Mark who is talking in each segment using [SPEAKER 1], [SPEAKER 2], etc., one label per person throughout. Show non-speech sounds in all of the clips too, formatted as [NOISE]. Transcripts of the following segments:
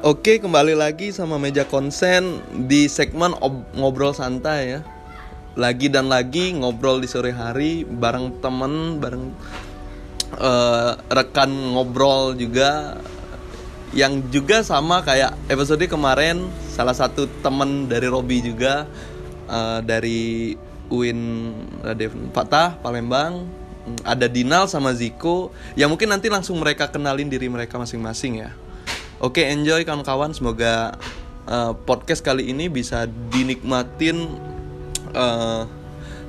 [SPEAKER 1] Oke, kembali lagi sama meja konsen di segmen ob- ngobrol santai ya. Lagi dan lagi ngobrol di sore hari bareng temen, bareng eh, rekan ngobrol juga yang juga sama kayak episode kemarin salah satu temen dari Robi juga eh, dari UIN Raden Fatah Palembang ada Dinal sama Ziko yang mungkin nanti langsung mereka kenalin diri mereka masing-masing ya. Oke, enjoy kawan-kawan. Semoga uh, podcast kali ini bisa dinikmatin uh,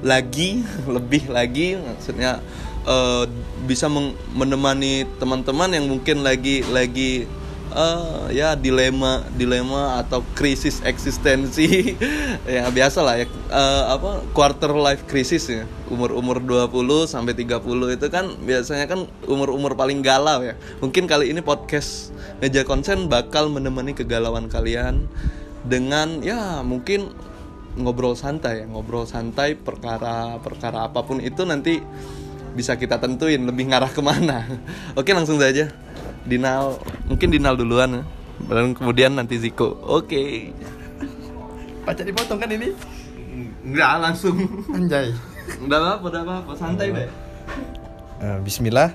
[SPEAKER 1] lagi, [LAUGHS] lebih lagi. Maksudnya uh, bisa menemani teman-teman yang mungkin lagi lagi uh, ya dilema, dilema atau krisis eksistensi. [LAUGHS] ya biasa lah ya. Uh, apa quarter life crisis ya. Umur-umur 20 sampai 30 itu kan biasanya kan umur-umur paling galau ya. Mungkin kali ini podcast Meja Konsen bakal menemani kegalauan kalian dengan ya mungkin ngobrol santai ya, ngobrol santai perkara-perkara apa pun itu nanti bisa kita tentuin lebih ngarah ke mana. [LAUGHS] Oke langsung saja. Dinal, mungkin Dinal duluan ya. Dan kemudian nanti Ziko. Oke.
[SPEAKER 2] Pacar dipotong kan ini?
[SPEAKER 1] Enggak langsung.
[SPEAKER 2] Anjay.
[SPEAKER 1] Enggak apa-apa, enggak apa-apa, santai, Be.
[SPEAKER 2] Eh, Bismillah.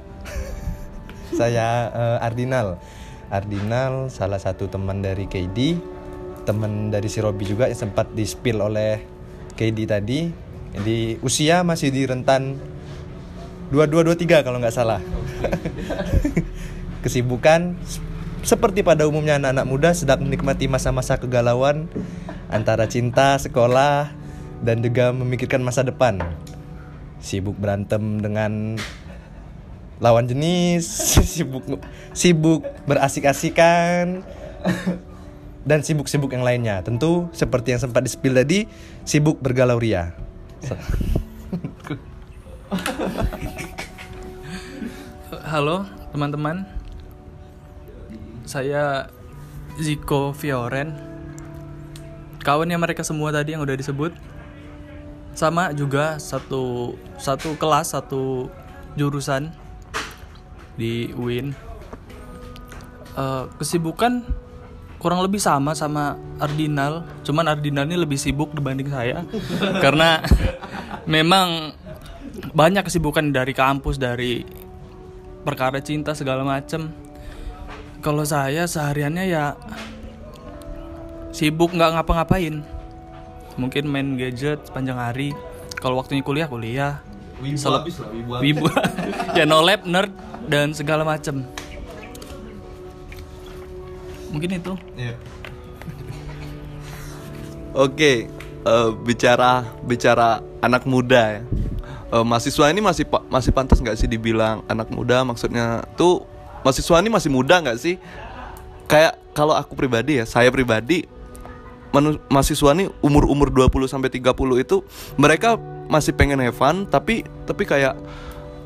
[SPEAKER 2] Saya eh, Ardinal. Ardinal salah satu teman dari KD, teman dari si Robi juga yang sempat di spill oleh KD tadi. Jadi usia masih di rentan 2223 kalau nggak salah. Kesibukan seperti pada umumnya anak-anak muda sedang menikmati masa-masa kegalauan antara cinta, sekolah, dan juga memikirkan masa depan. Sibuk berantem dengan lawan jenis, [LAUGHS] sibuk sibuk berasik-asikan dan sibuk-sibuk yang lainnya. Tentu seperti yang sempat di-spill tadi, sibuk bergalau ria.
[SPEAKER 3] Halo teman-teman Saya Ziko Fioren. Kawannya mereka semua tadi yang udah disebut. Sama juga satu satu kelas, satu jurusan di UIN Eh, Kesibukan kurang lebih sama sama Ardinal. Cuman Ardinal ini lebih sibuk dibanding saya. [LAUGHS] Karena memang banyak kesibukan dari kampus, dari perkara cinta segala macem kalau saya sehariannya ya sibuk nggak ngapa-ngapain. Mungkin main gadget sepanjang hari. Kalau waktunya kuliah kuliah.
[SPEAKER 1] Wibu
[SPEAKER 3] Seleb-
[SPEAKER 1] habis lah, wibu
[SPEAKER 3] wibu [LAUGHS] ya no lab nerd dan segala macem. Mungkin itu.
[SPEAKER 1] Iya. Oke, eh, bicara bicara anak muda ya. Eh, mahasiswa ini masih masih pantas nggak sih dibilang anak muda? Maksudnya tuh mahasiswa ini masih muda nggak sih? Kayak kalau aku pribadi ya, saya pribadi mahasiswa ini umur-umur 20 sampai 30 itu mereka masih pengen have fun tapi tapi kayak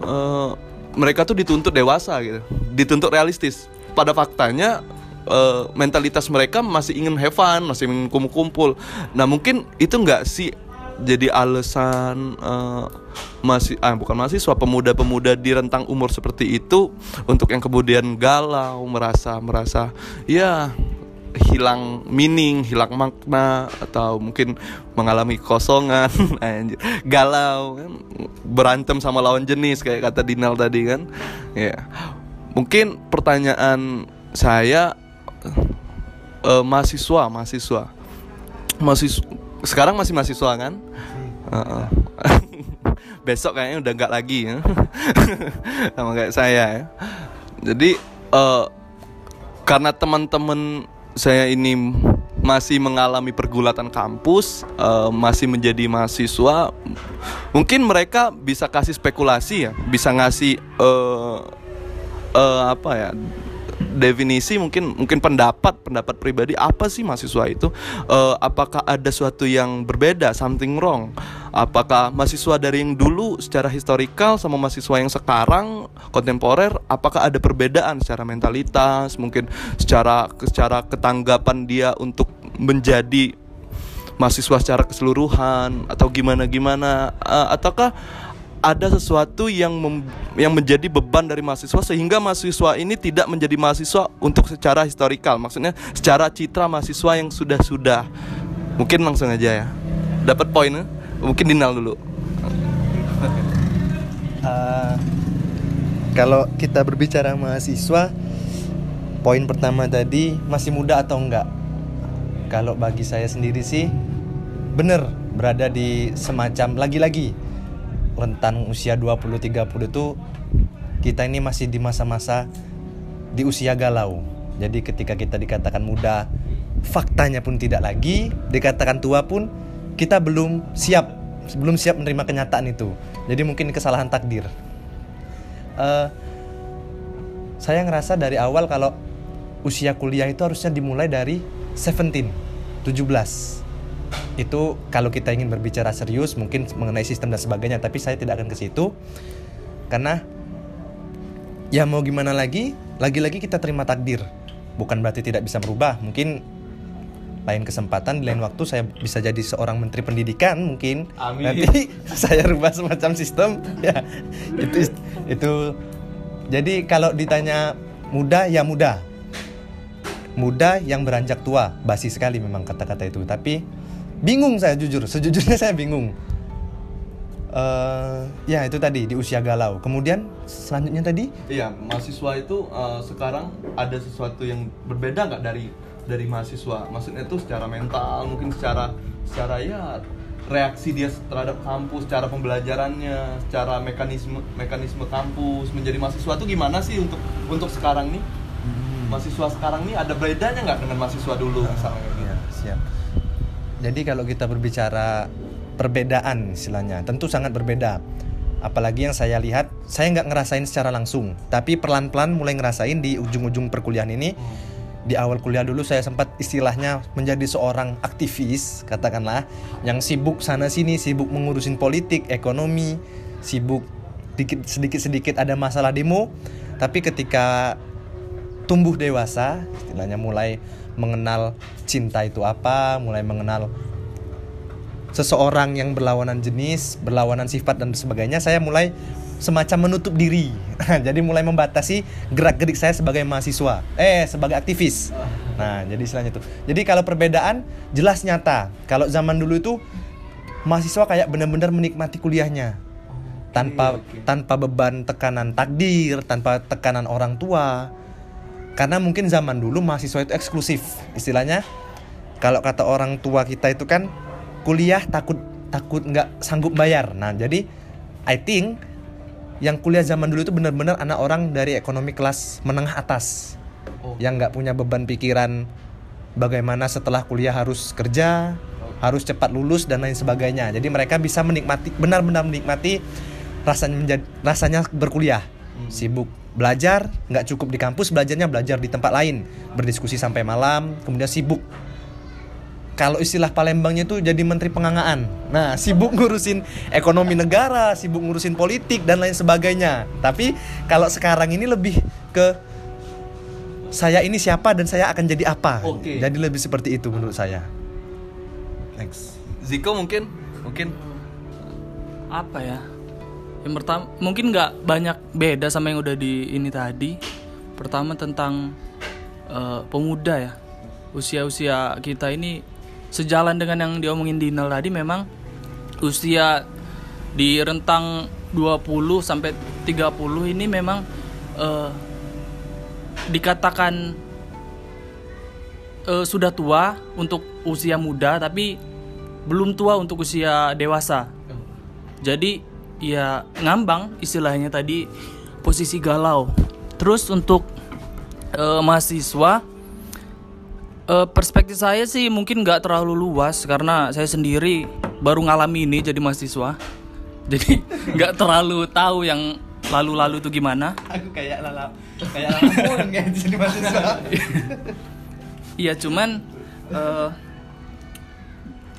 [SPEAKER 1] eh, mereka tuh dituntut dewasa gitu. Dituntut realistis. Pada faktanya eh, mentalitas mereka masih ingin have fun, masih ingin kumpul-kumpul. Nah, mungkin itu nggak sih jadi alasan eh, masih ah bukan mahasiswa pemuda-pemuda di rentang umur seperti itu untuk yang kemudian galau merasa merasa ya hilang meaning, hilang makna atau mungkin mengalami kosongan, [LAUGHS] galau, kan? berantem sama lawan jenis kayak kata Dinal tadi kan, ya. Mungkin pertanyaan saya eh, mahasiswa, mahasiswa, mahasiswa, sekarang masih mahasiswa kan? Heeh. [LAUGHS] Besok kayaknya udah nggak lagi ya, [LAUGHS] sama kayak saya ya. Jadi eh, karena teman-teman saya ini masih mengalami pergulatan kampus, eh, masih menjadi mahasiswa, mungkin mereka bisa kasih spekulasi ya, bisa ngasih eh, eh, apa ya definisi mungkin mungkin pendapat pendapat pribadi apa sih mahasiswa itu? Eh, apakah ada suatu yang berbeda something wrong? Apakah mahasiswa dari yang dulu secara historikal sama mahasiswa yang sekarang kontemporer apakah ada perbedaan secara mentalitas mungkin secara secara ketanggapan dia untuk menjadi mahasiswa secara keseluruhan atau gimana gimana Eh, ataukah ada sesuatu yang mem- yang menjadi beban dari mahasiswa sehingga mahasiswa ini tidak menjadi mahasiswa untuk secara historikal maksudnya secara citra mahasiswa yang sudah-sudah mungkin langsung aja ya. Dapat poinnya mungkin Dinal dulu.
[SPEAKER 2] Eh, kalau kita berbicara mahasiswa, poin pertama tadi masih muda atau enggak? Kalau bagi saya sendiri sih bener berada di semacam lagi-lagi rentan usia 20-30 itu kita ini masih di masa-masa di usia galau. Jadi ketika kita dikatakan muda, faktanya pun tidak lagi, dikatakan tua pun kita belum siap belum siap menerima kenyataan itu. Jadi mungkin kesalahan takdir. Eh, saya ngerasa dari awal kalau usia kuliah itu harusnya dimulai dari 17, 17. Itu kalau kita ingin berbicara serius mungkin mengenai sistem dan sebagainya, tapi saya tidak akan ke situ. Karena ya mau gimana lagi, lagi-lagi kita terima takdir. Bukan berarti tidak bisa berubah, mungkin lain kesempatan di lain waktu saya bisa jadi seorang menteri pendidikan mungkin.
[SPEAKER 1] Amin.
[SPEAKER 2] nanti [LAUGHS] saya rubah semacam sistem. [LAUGHS] Ya itu itu. Jadi kalau ditanya muda ya muda. Muda yang beranjak tua. Basi sekali memang kata-kata itu. Tapi bingung saya jujur sejujurnya saya bingung Eh, ya itu tadi di usia galau kemudian selanjutnya tadi
[SPEAKER 1] Iya, mahasiswa itu uh, sekarang ada sesuatu yang berbeda nggak dari dari mahasiswa? Maksudnya itu secara mental, mungkin secara secara ya reaksi dia terhadap kampus, cara pembelajarannya, secara mekanisme mekanisme kampus menjadi mahasiswa itu gimana sih untuk untuk sekarang nih? Mahasiswa sekarang nih ada bedanya nggak dengan mahasiswa dulu misalnya? kayak gitu?
[SPEAKER 2] Ya, siap. Jadi kalau kita berbicara perbedaan istilahnya, tentu sangat berbeda. Apalagi yang saya lihat, saya nggak ngerasain secara langsung, tapi pelan-pelan mulai ngerasain di ujung-ujung perkuliahan ini. Di awal kuliah dulu saya sempat istilahnya menjadi seorang aktivis, katakanlah, yang sibuk sana sini, sibuk mengurusin politik, ekonomi, sibuk dikit sedikit sedikit ada masalah demo. Tapi ketika tumbuh dewasa, istilahnya mulai mengenal cinta itu apa, mulai mengenal seseorang yang berlawanan jenis, berlawanan sifat dan sebagainya, saya mulai semacam menutup diri. [LAUGHS] jadi mulai membatasi gerak-gerik saya sebagai mahasiswa, eh sebagai aktivis. Nah, jadi istilahnya itu. Jadi kalau perbedaan jelas nyata. Kalau zaman dulu itu mahasiswa kayak benar-benar menikmati kuliahnya. Tanpa
[SPEAKER 1] oke.
[SPEAKER 2] tanpa beban tekanan takdir, tanpa tekanan orang tua. Karena mungkin zaman dulu mahasiswa itu eksklusif. Istilahnya kalau kata orang tua kita itu kan kuliah takut takut nggak sanggup bayar. Nah, jadi I think yang kuliah zaman dulu itu benar-benar anak orang dari ekonomi kelas menengah atas
[SPEAKER 1] Oh.
[SPEAKER 2] yang nggak punya beban pikiran bagaimana setelah kuliah harus kerja, harus cepat lulus dan lain sebagainya. Jadi mereka bisa menikmati benar-benar menikmati rasanya menjadi rasanya berkuliah. Sibuk belajar, nggak cukup di kampus, belajarnya belajar di tempat lain, berdiskusi sampai malam, kemudian sibuk kalau istilah Palembangnya itu jadi menteri pengangaan. Nah, [LAUGHS] sibuk ngurusin ekonomi negara, sibuk ngurusin politik dan lain sebagainya. Tapi kalau sekarang ini lebih ke saya ini siapa dan saya akan jadi apa.
[SPEAKER 1] Oke.
[SPEAKER 2] Jadi lebih seperti itu menurut saya. Next.
[SPEAKER 1] Ziko mungkin mungkin
[SPEAKER 3] apa ya yang pertama mungkin nggak banyak beda sama yang udah di ini tadi. Pertama tentang eh, pemuda ya. Usia-usia kita ini sejalan dengan yang diomongin Dinal tadi memang usia di rentang 20 sampai 30 ini memang eh, dikatakan eh, sudah tua untuk usia muda tapi belum tua untuk usia dewasa. Jadi ya ngambang istilahnya tadi posisi galau. Terus untuk eh, mahasiswa eh, perspektif saya sih mungkin nggak terlalu luas karena saya sendiri baru ngalami ini jadi mahasiswa. [LAUGHS] Jadi nggak terlalu tahu yang lalu-lalu itu gimana.
[SPEAKER 2] Aku kayak lala kayak lala kayak jadi mahasiswa. [LAUGHS]
[SPEAKER 3] Iya cuman eh,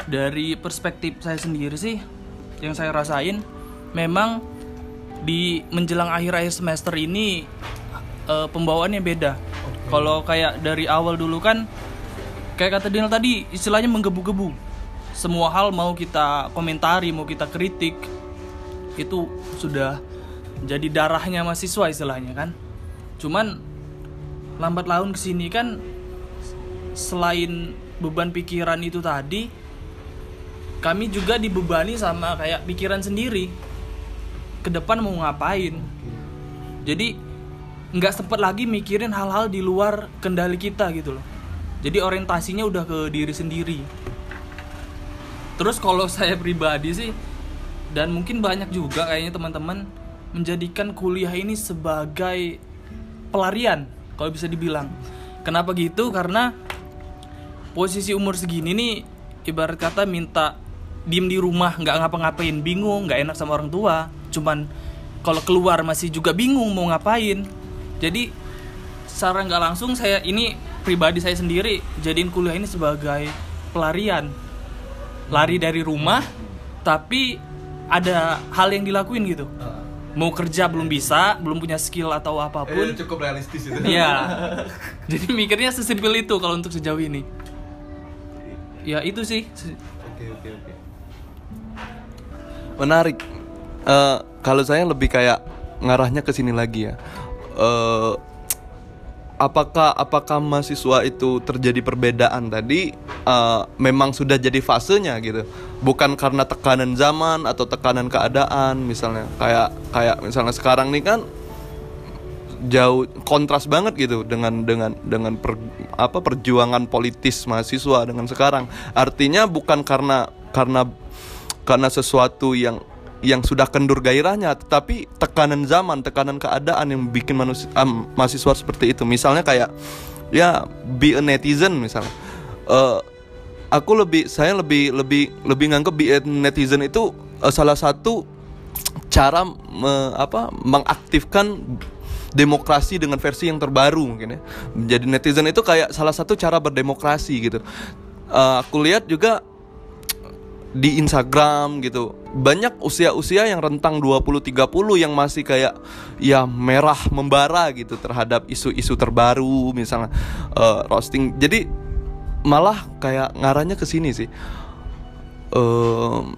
[SPEAKER 3] dari perspektif saya sendiri sih yang saya rasain memang di menjelang akhir-akhir semester ini eh, pembawaannya beda. Kalau kayak dari awal dulu kan kayak kata Daniel tadi istilahnya menggebu-gebu. Semua hal mau kita komentari, mau kita kritik itu sudah jadi darahnya mahasiswa istilahnya kan cuman lambat laun ke sini kan selain beban pikiran itu tadi kami juga dibebani sama kayak pikiran sendiri ke depan mau ngapain. Jadi nggak sempet lagi mikirin hal-hal di luar kendali kita gitu loh. Jadi orientasinya udah ke diri sendiri. Terus kalau [LAUGHS] saya pribadi sih dan mungkin banyak juga kayaknya teman-teman menjadikan kuliah ini sebagai pelarian kalau bisa dibilang. Kenapa gitu? Karena posisi umur segini nih ibarat kata minta diem di rumah nggak ngapa-ngapain bingung nggak enak sama orang tua cuman kalau keluar masih juga bingung mau ngapain jadi secara nggak langsung saya ini pribadi saya sendiri jadiin kuliah ini sebagai pelarian lari dari rumah tapi ada hal yang dilakuin gitu mau kerja belum bisa belum punya skill atau apa pun
[SPEAKER 1] cukup realistis itu
[SPEAKER 3] Iya. [LAUGHS] Jadi mikirnya sesimpel itu kalau untuk sejauh ini. Ya itu sih.
[SPEAKER 1] Oke oke oke. Menarik. Eh, kalau saya lebih kayak ngarahnya ke sini lagi ya. Eh, apakah apakah mahasiswa itu terjadi perbedaan tadi? eh, memang sudah jadi fasenya gitu. Bukan karena tekanan zaman atau tekanan keadaan misalnya. Kayak kayak misalnya sekarang nih kan jauh kontras banget gitu dengan dengan dengan per, apa perjuangan politis mahasiswa dengan sekarang artinya bukan karena karena karena sesuatu yang yang sudah kendur gairahnya tetapi tekanan zaman tekanan keadaan yang bikin manusia am, mahasiswa seperti itu misalnya kayak ya be a netizen misalnya Eh, aku lebih saya lebih lebih lebih nganggep be a netizen itu eh, salah satu cara me- apa mengaktifkan demokrasi dengan versi yang terbaru mungkin ya. Menjadi netizen itu kayak salah satu cara berdemokrasi gitu. Eh, aku lihat juga di Instagram gitu. Banyak usia-usia yang rentang 20 30 yang masih kayak ya merah membara gitu terhadap isu-isu terbaru misalnya eh, roasting. Jadi malah kayak ngarahnya ke sini sih. Em,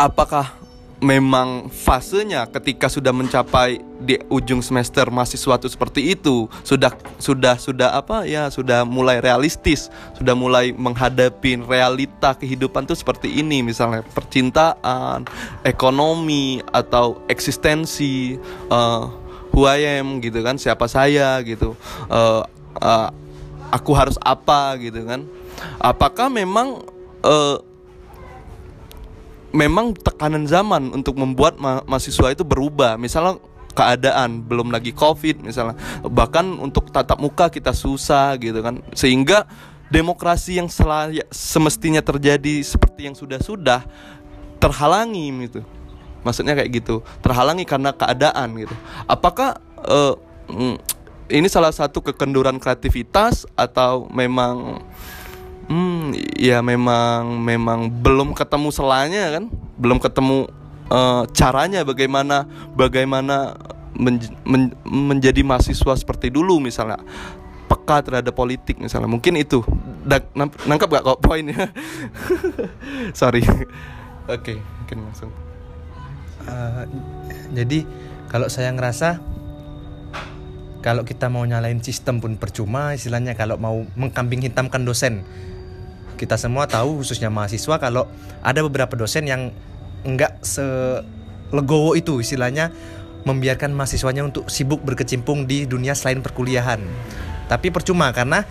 [SPEAKER 1] apakah memang fasenya ketika sudah mencapai di ujung semester mahasiswa itu seperti itu sudah sudah sudah apa ya sudah mulai realistis sudah mulai menghadapi realita kehidupan tuh seperti ini misalnya percintaan ekonomi atau eksistensi eh, who I am gitu kan siapa saya gitu Eh, eh, aku harus apa gitu kan. Apakah memang eh, memang tekanan zaman untuk membuat ma- mahasiswa itu berubah. Misalnya keadaan belum lagi covid misalnya. Bahkan untuk tatap muka kita susah gitu kan. Sehingga demokrasi yang selaya- semestinya terjadi seperti yang sudah-sudah terhalangi gitu. Maksudnya kayak gitu. Terhalangi karena keadaan gitu. Apakah mm, ini salah satu kekenduran kreativitas atau memang Hmm, ya memang memang belum ketemu selanya kan, belum ketemu eh, caranya bagaimana bagaimana menj- men- menjadi mahasiswa seperti dulu misalnya. Peka terhadap politik misalnya. Mungkin itu. Da- nam- nangkap gak kok poinnya? [LAUGHS] Sorry. Oke mungkin langsung.
[SPEAKER 2] Eh, jadi kalau saya ngerasa kalau kita mau nyalain sistem pun percuma istilahnya kalau mau mengkambing hitamkan dosen kita semua tahu khususnya mahasiswa kalau ada beberapa dosen yang enggak selegowo itu istilahnya membiarkan mahasiswanya untuk sibuk berkecimpung di dunia selain perkuliahan. Tapi percuma karena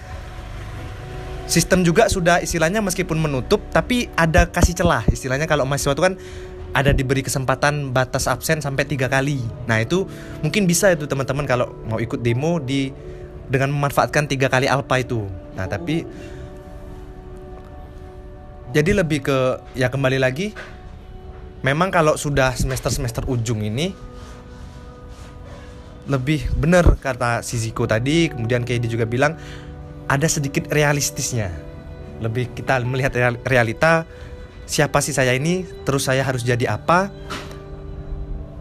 [SPEAKER 2] sistem juga sudah istilahnya meskipun menutup tapi ada kasih celah. Istilahnya kalau mahasiswa itu kan ada diberi kesempatan batas absen sampai tiga kali. Nah itu mungkin bisa itu teman-teman kalau mau ikut demo di dengan memanfaatkan tiga kali alpa itu. Nah tapi jadi lebih ke ya kembali lagi memang kalau sudah semester-semester ujung ini lebih benar kata si Ziko tadi kemudian Kaidi juga bilang ada sedikit realistisnya. Lebih kita melihat real- realita siapa sih saya ini terus saya harus jadi apa?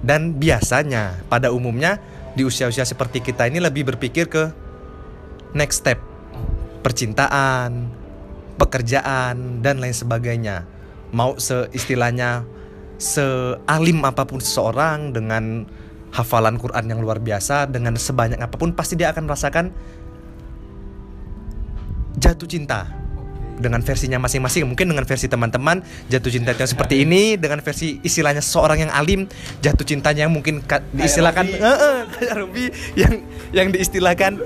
[SPEAKER 2] Dan biasanya pada umumnya di usia-usia seperti kita ini lebih berpikir ke next step percintaan pekerjaan dan lain sebagainya. Mau seistilahnya sealim apa pun seseorang dengan hafalan Quran yang luar biasa dengan sebanyak apa pun pasti dia akan merasakan jatuh cinta dengan versinya masing-masing. Mungkin dengan versi teman-teman jatuh cinta yang seperti ini dengan versi istilahnya seorang yang alim jatuh cintanya yang mungkin ka- diistilahkan. Eh, eh, kayak yang yang diistilahkan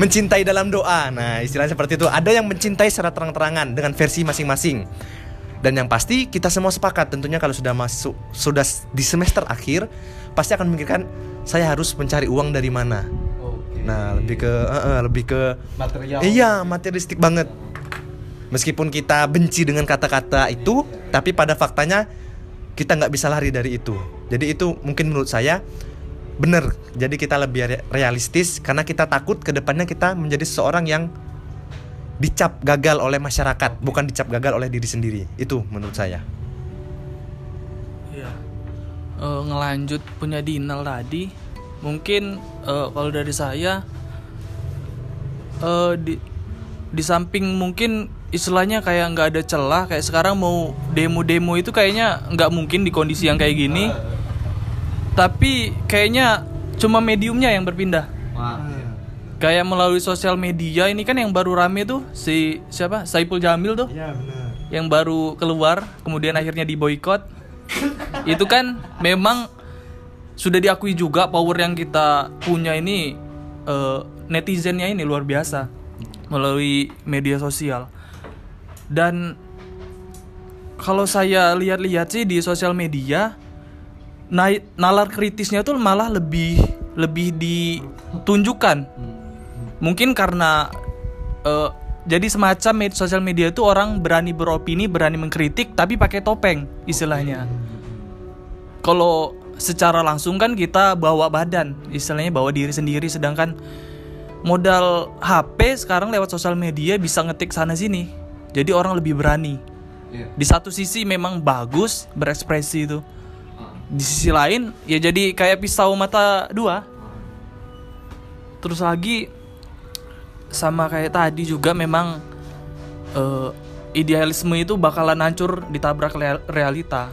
[SPEAKER 2] mencintai dalam doa. Nah istilahnya seperti itu. Ada yang mencintai secara terang-terangan dengan versi masing-masing. Dan yang pasti kita semua sepakat tentunya kalau sudah masuk sudah di semester akhir pasti akan memikirkan saya harus mencari uang dari mana? Nah lebih ke eh, eh, lebih ke
[SPEAKER 1] material.
[SPEAKER 2] Iya, materialistik banget. Meskipun kita benci dengan kata-kata itu, tapi pada faktanya kita nggak bisa lari dari itu. Jadi itu mungkin menurut saya benar. Jadi kita lebih re- realistis karena kita takut ke depannya kita menjadi seseorang yang dicap gagal oleh masyarakat, bukan dicap gagal oleh diri sendiri. Itu menurut saya.
[SPEAKER 3] Iya. Eh, ngelanjut punya Dinal tadi, mungkin eh, kalau dari saya eh, di di samping mungkin istilahnya kayak nggak ada celah kayak sekarang mau demo-demo itu kayaknya nggak mungkin di kondisi yang kayak gini. Tapi kayaknya cuma mediumnya yang berpindah. Kayak melalui sosial media ini kan yang baru rame tuh si siapa Saipul Jamil tuh
[SPEAKER 2] Iya benar.
[SPEAKER 3] yang baru keluar kemudian akhirnya diboykot itu kan memang sudah diakui juga power yang kita punya ini eh, netizennya ini luar biasa melalui media sosial dan kalau saya lihat-lihat sih di sosial media naik nalar kritisnya tuh malah lebih lebih ditunjukkan. Mungkin karena eh, jadi semacam med sosial media itu orang berani beropini berani mengkritik tapi pakai topeng istilahnya. Kalau secara langsung kan kita bawa badan istilahnya bawa diri sendiri. Sedangkan modal HP sekarang lewat sosial media bisa ngetik sana sini jadi orang lebih berani. Di satu sisi memang bagus berekspresi itu. Di sisi lain ya jadi kayak pisau mata dua. Terus lagi sama kayak tadi juga memang eh, idealisme itu bakalan hancur ditabrak rea- realita.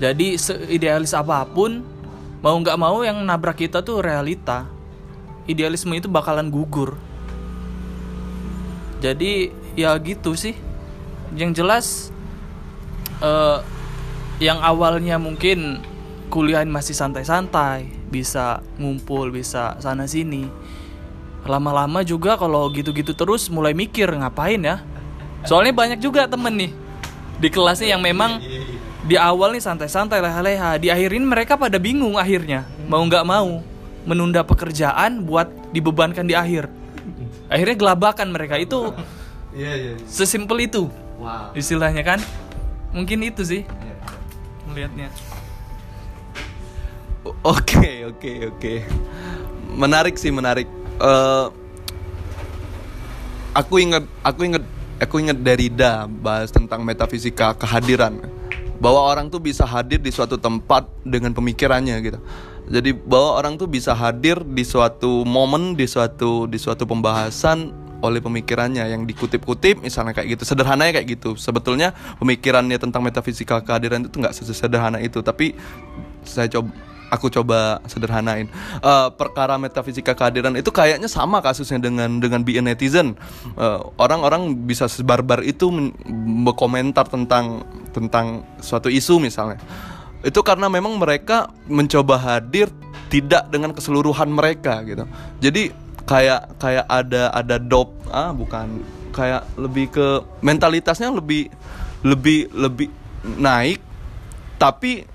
[SPEAKER 3] Jadi seidealis apa pun mau nggak mau yang nabrak kita tuh realita. Idealisme itu bakalan gugur jadi ya gitu sih. Yang jelas eh yang awalnya mungkin kuliah masih santai-santai bisa ngumpul bisa sana sini lama-lama juga kalau gitu-gitu terus mulai mikir ngapain ya? Soalnya banyak juga temen nih di kelasnya yang memang di awal nih santai-santai leha-leha. Di akhirin mereka pada bingung akhirnya mau nggak mau menunda pekerjaan buat dibebankan di akhir akhirnya gelabakan mereka itu
[SPEAKER 1] Iya iya.
[SPEAKER 3] sesimpel itu
[SPEAKER 1] Wow.
[SPEAKER 3] istilahnya kan mungkin itu sih melihatnya
[SPEAKER 1] Oke oke oke. Menarik sih menarik. Eh, aku ingat aku ingat aku ingat Derrida bahas tentang metafisika kehadiran. Bahwa orang tuh bisa hadir di suatu tempat dengan pemikirannya gitu. Jadi bahwa orang tuh bisa hadir di suatu momen, di suatu di suatu pembahasan oleh pemikirannya yang dikutip-kutip misalnya kayak gitu. Sederhananya kayak gitu. Sebetulnya pemikirannya tentang metafisika kehadiran itu nggak sesederhana itu. Tapi saya coba aku coba sederhanain. Eh, perkara metafisika kehadiran itu kayaknya sama kasusnya dengan dengan be netizen. Eh, orang-orang bisa sebarbar itu men- berkomentar tentang tentang suatu isu misalnya itu karena memang mereka mencoba hadir tidak dengan keseluruhan mereka gitu. Jadi kayak kayak ada ada dop ah bukan. Kayak lebih ke mentalitasnya lebih lebih lebih naik. Tapi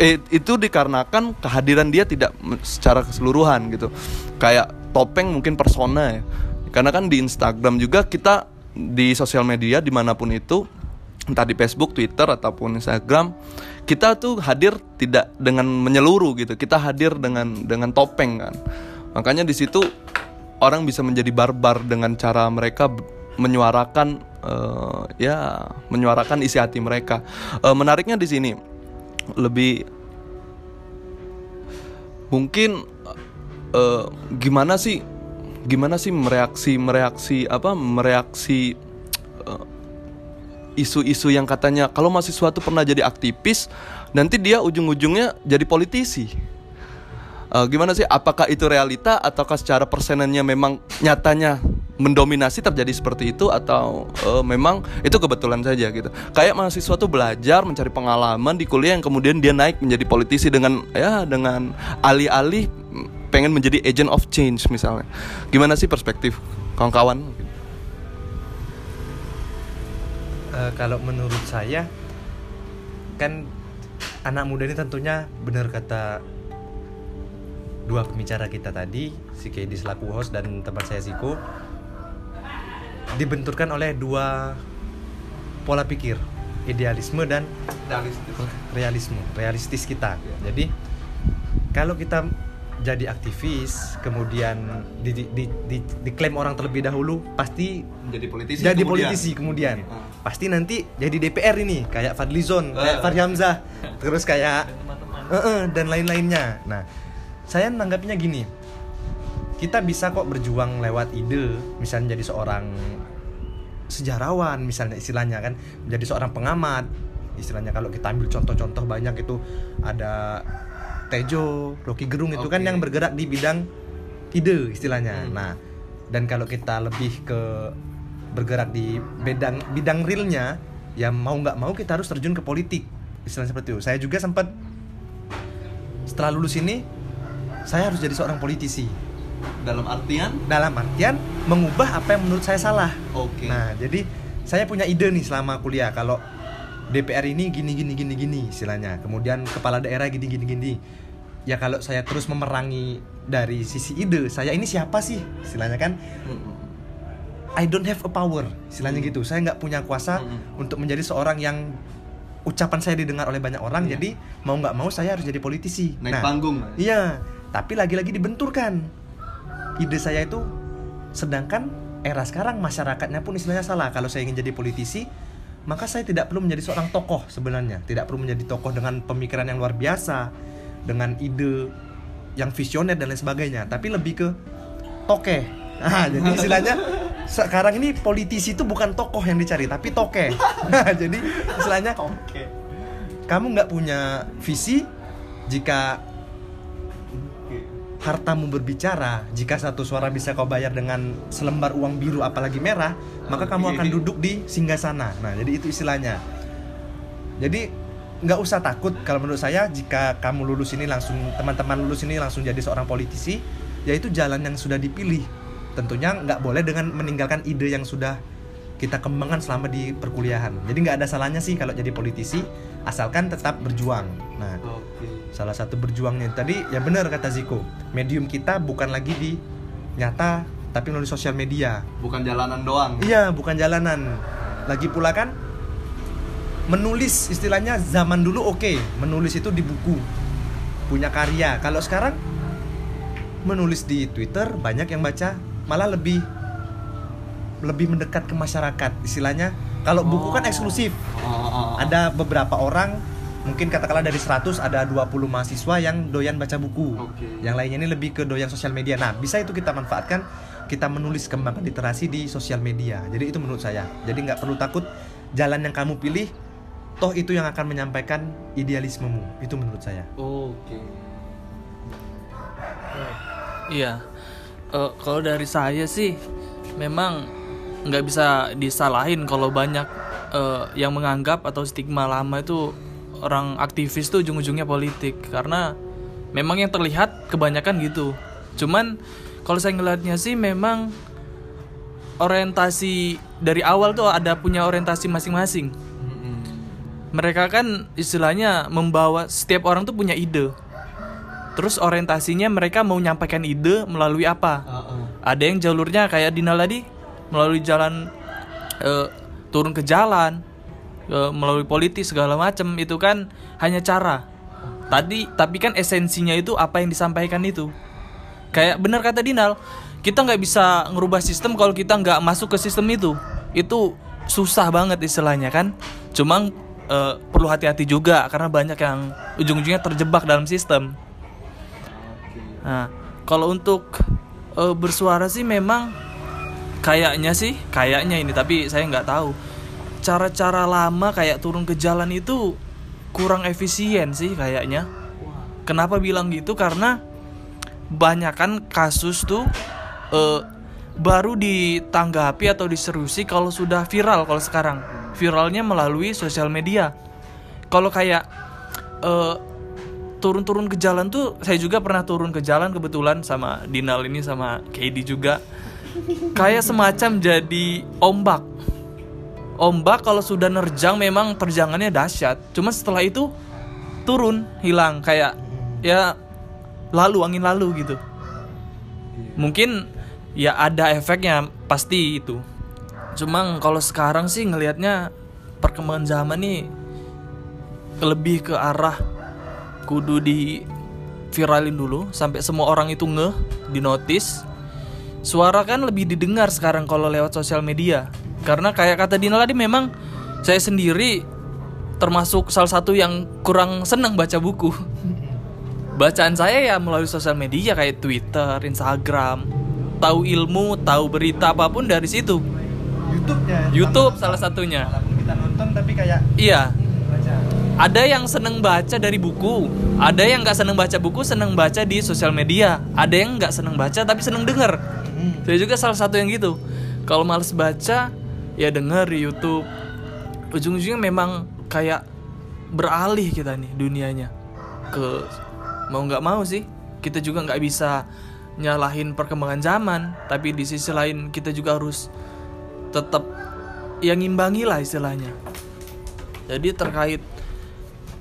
[SPEAKER 1] eh, itu dikarenakan kehadiran dia tidak secara keseluruhan gitu. Kayak topeng mungkin persona ya. Karena kan di Instagram juga kita di sosial media di mana pun itu entah di Facebook, Twitter ataupun Instagram kita tuh hadir tidak dengan menyeluruh gitu. Kita hadir dengan dengan topeng kan. Makanya di situ orang bisa menjadi barbar dengan cara mereka menyuarakan eh, ya menyuarakan isi hati mereka. Eh, menariknya di sini lebih mungkin eh, gimana sih gimana sih mereaksi mereaksi apa mereaksi isu-isu yang katanya kalau mahasiswa tuh pernah jadi aktivis, nanti dia ujung-ujungnya jadi politisi. Eh, gimana sih? Apakah itu realita ataukah secara persenannya memang nyatanya mendominasi terjadi seperti itu atau eh, memang itu kebetulan saja gitu? Kayak mahasiswa tuh belajar mencari pengalaman di kuliah yang kemudian dia naik menjadi politisi dengan ya dengan alih-alih mm, pengen menjadi agent of change misalnya. Gimana sih perspektif kawan-kawan?
[SPEAKER 2] Eh, kalau menurut saya kan anak muda ini tentunya benar kata dua pembicara kita tadi si Kedi selaku host dan teman saya Ziko dibenturkan oleh dua pola pikir idealisme dan realisme. realistis kita. Jadi kalau kita jadi aktivis kemudian di, di, di, di- diklaim orang terlebih dahulu pasti
[SPEAKER 1] Menjadi politisi.
[SPEAKER 2] jadi
[SPEAKER 1] kemudian.
[SPEAKER 2] politisi kemudian
[SPEAKER 1] Ah.
[SPEAKER 2] pasti nanti jadi DPR ini kayak Fadlizon kayak
[SPEAKER 1] Ah.
[SPEAKER 2] Fahri Hamzah [LAUGHS] terus kayak Eh, eh, dan lain-lainnya nah saya menanggapinya gini kita bisa kok berjuang lewat ide misalnya jadi seorang sejarawan misalnya istilahnya kan menjadi seorang pengamat istilahnya kalau kita ambil contoh-contoh banyak itu ada Tejo, Rocky Gerung itu kan
[SPEAKER 1] Oke.
[SPEAKER 2] yang bergerak di bidang ide istilahnya.
[SPEAKER 1] Hmm.
[SPEAKER 2] Nah, dan kalau kita lebih ke bergerak di bidang bidang realnya, ya mau nggak mau kita harus terjun ke politik istilahnya seperti itu. Saya juga sempat setelah lulus ini saya harus jadi seorang politisi
[SPEAKER 1] Dalam artian
[SPEAKER 2] dalam artian mengubah apa yang menurut saya salah.
[SPEAKER 1] Oke.
[SPEAKER 2] Nah, jadi saya punya ide nih selama kuliah kalau DPR ini gini gini gini gini istilahnya. Kemudian kepala daerah gini gini gini. Ya kalau saya terus memerangi dari sisi ide, saya ini siapa sih istilahnya kan? I don't have a power istilahnya
[SPEAKER 1] Hmm.
[SPEAKER 2] gitu. Saya nggak punya kuasa
[SPEAKER 1] Hmm.
[SPEAKER 2] untuk menjadi seorang yang ucapan saya didengar oleh banyak orang.
[SPEAKER 1] Iya.
[SPEAKER 2] Jadi mau nggak mau saya harus jadi politisi.
[SPEAKER 1] naik panggung.
[SPEAKER 2] Iya, tapi lagi-lagi dibenturkan. Ide saya itu sedangkan era sekarang masyarakatnya pun istilahnya salah. Kalau saya ingin jadi politisi, maka saya tidak perlu menjadi seorang tokoh sebenarnya. Tidak perlu menjadi tokoh dengan pemikiran yang luar biasa, dengan ide yang visioner dan lain sebagainya, tapi lebih ke tokeh. [LAUGHS] Nah, jadi istilahnya sekarang ini politisi itu bukan tokoh yang dicari, tapi tokeh. [LAUGHS] Nah, jadi istilahnya kamu nggak punya visi jika hartamu berbicara jika satu suara bisa kau bayar dengan selembar uang biru apalagi merah maka kamu akan duduk di singgah-sana nah jadi itu istilahnya. Jadi nggak usah takut kalau menurut saya jika kamu lulus ini langsung teman-teman lulus ini langsung jadi seorang politisi yaitu jalan yang sudah dipilih. Tentunya nggak boleh dengan meninggalkan ide yang sudah kita kembangkan selama di perkuliahan. Jadi nggak ada salahnya sih kalau jadi politisi asalkan tetap berjuang. Nah
[SPEAKER 1] Oke.
[SPEAKER 2] salah satu berjuangnya tadi ya benar kata Ziko medium kita bukan lagi di nyata tapi melalui sosial media.
[SPEAKER 1] Bukan jalanan doang.
[SPEAKER 2] iya bukan jalanan. Lagi pula kan menulis istilahnya zaman dulu oke menulis itu di buku punya karya. Kalau sekarang menulis di Twitter banyak yang baca malah lebih lebih mendekat ke masyarakat istilahnya kalau buku kan
[SPEAKER 1] Oh.
[SPEAKER 2] eksklusif
[SPEAKER 1] Oh, oh, oh.
[SPEAKER 2] ada beberapa orang mungkin katakanlah dari 100 ada 20 mahasiswa yang doyan baca buku
[SPEAKER 1] Oke.
[SPEAKER 2] yang lainnya ini lebih ke doyan sosial media nah bisa itu kita manfaatkan kita menulis kembangkan literasi di sosial media jadi itu menurut saya jadi nggak perlu takut jalan yang kamu pilih toh itu yang akan menyampaikan idealismemu itu menurut saya
[SPEAKER 1] Oke.
[SPEAKER 3] Iya. Eh, kalau dari saya sih memang nggak bisa disalahin kalau banyak eh, yang menganggap atau stigma lama itu orang aktivis tuh ujung-ujungnya politik karena memang yang terlihat kebanyakan gitu. Cuman kalau saya ngelihatnya sih memang orientasi dari awal tuh ada punya orientasi masing-masing. Mereka kan istilahnya membawa setiap orang tuh punya ide. Terus orientasinya mereka mau nyampaikan ide melalui apa? Ada yang jalurnya kayak Dina tadi melalui jalan eh, turun ke jalan, eh, melalui politik segala macam itu kan hanya cara. Tadi tapi kan esensinya itu apa yang disampaikan itu. Kayak benar kata Dinal, kita nggak bisa ngerubah sistem kalau kita nggak masuk ke sistem itu. Itu susah banget istilahnya kan. Cuma eh, perlu hati-hati juga karena banyak yang ujung-ujungnya terjebak dalam sistem. Nah, kalau untuk eh, bersuara sih memang kayaknya sih, kayaknya ini tapi saya nggak tahu. cara-cara lama kayak turun ke jalan itu kurang efisien sih kayaknya. Kenapa bilang gitu? Karena banyakan kasus tuh eh, baru ditanggapi atau diseriusi kalau sudah viral kalau sekarang. Viralnya melalui sosial media. Kalau kayak eh, turun-turun ke jalan tuh saya juga pernah turun ke jalan kebetulan sama Dinal ini sama KD juga. Kayak semacam jadi ombak. Ombak kalau sudah nerjang memang terjangannya dahsyat. Cuma setelah itu turun hilang. Kayak ya lalu angin lalu gitu. Mungkin ya ada efeknya pasti itu. Cuma kalau sekarang sih ngelihatnya perkembangan zaman nih lebih ke arah kudu di viralin dulu sampai semua orang itu ngeh di notice suara kan lebih didengar sekarang kalau lewat sosial media. Karena kayak kata Dina tadi memang saya sendiri termasuk salah satu yang kurang senang baca buku. [LAUGHS] Bacaan saya ya melalui sosial media kayak Twitter, Instagram. Tahu ilmu, tahu berita apa pun dari situ.
[SPEAKER 2] YouTube-nya.
[SPEAKER 3] YouTube salah satunya.
[SPEAKER 2] Walaupun kita nonton tapi kayak
[SPEAKER 3] iya. Ada yang seneng baca dari buku ada yang nggak seneng baca buku seneng baca di sosial media. Ada yang nggak seneng baca tapi seneng denger.
[SPEAKER 2] Hmm.
[SPEAKER 3] saya juga salah satu yang gitu. Kalau males baca ya denger di YouTube. Ujung-ujungnya memang kayak beralih kita nih dunianya. Ke mau nggak mau sih kita juga nggak bisa nyalahin perkembangan zaman. Tapi di sisi lain kita juga harus tetap yang ngimbangi lah istilahnya. Jadi terkait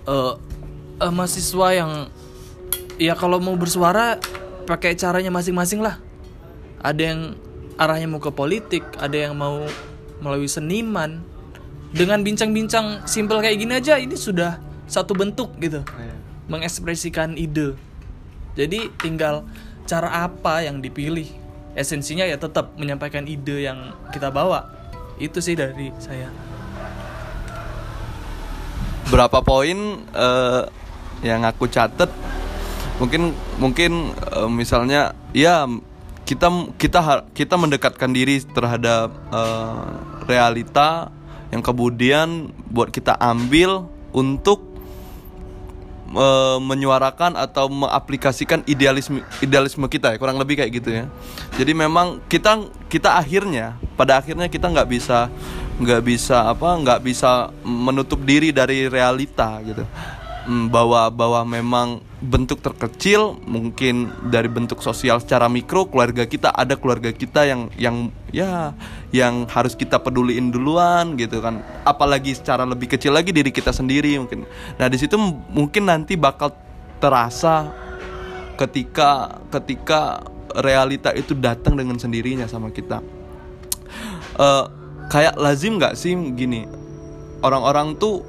[SPEAKER 3] eh eh, mahasiswa yang ya kalau mau bersuara pakai caranya masing-masing lah. Ada yang arahnya mau ke politik ada yang mau melalui seniman. Dengan bincang-bincang simpel kayak gini aja ini sudah satu bentuk gitu. Mengekspresikan ide. Jadi tinggal cara apa yang dipilih. Esensinya ya tetap menyampaikan ide yang kita bawa. Itu sih dari saya
[SPEAKER 1] berapa poin eh, yang aku catet mungkin mungkin eh, misalnya ya kita kita kita mendekatkan diri terhadap eh, realita yang kemudian buat kita ambil untuk eh, menyuarakan atau mengaplikasikan idealisme idealisme kita ya kurang lebih kayak gitu ya. Jadi memang kita kita akhirnya pada akhirnya kita nggak bisa nggak bisa apa nggak bisa menutup diri dari realita gitu. Hmm, bahwa bahwa memang bentuk terkecil mungkin dari bentuk sosial secara mikro keluarga kita ada keluarga kita yang yang ya yang harus kita peduliin duluan gitu kan. Apalagi secara lebih kecil lagi diri kita sendiri mungkin. Nah di situ mungkin nanti bakal terasa ketika ketika realita itu datang dengan sendirinya sama kita. Eh, kayak lazim nggak sih gini? Orang-orang tuh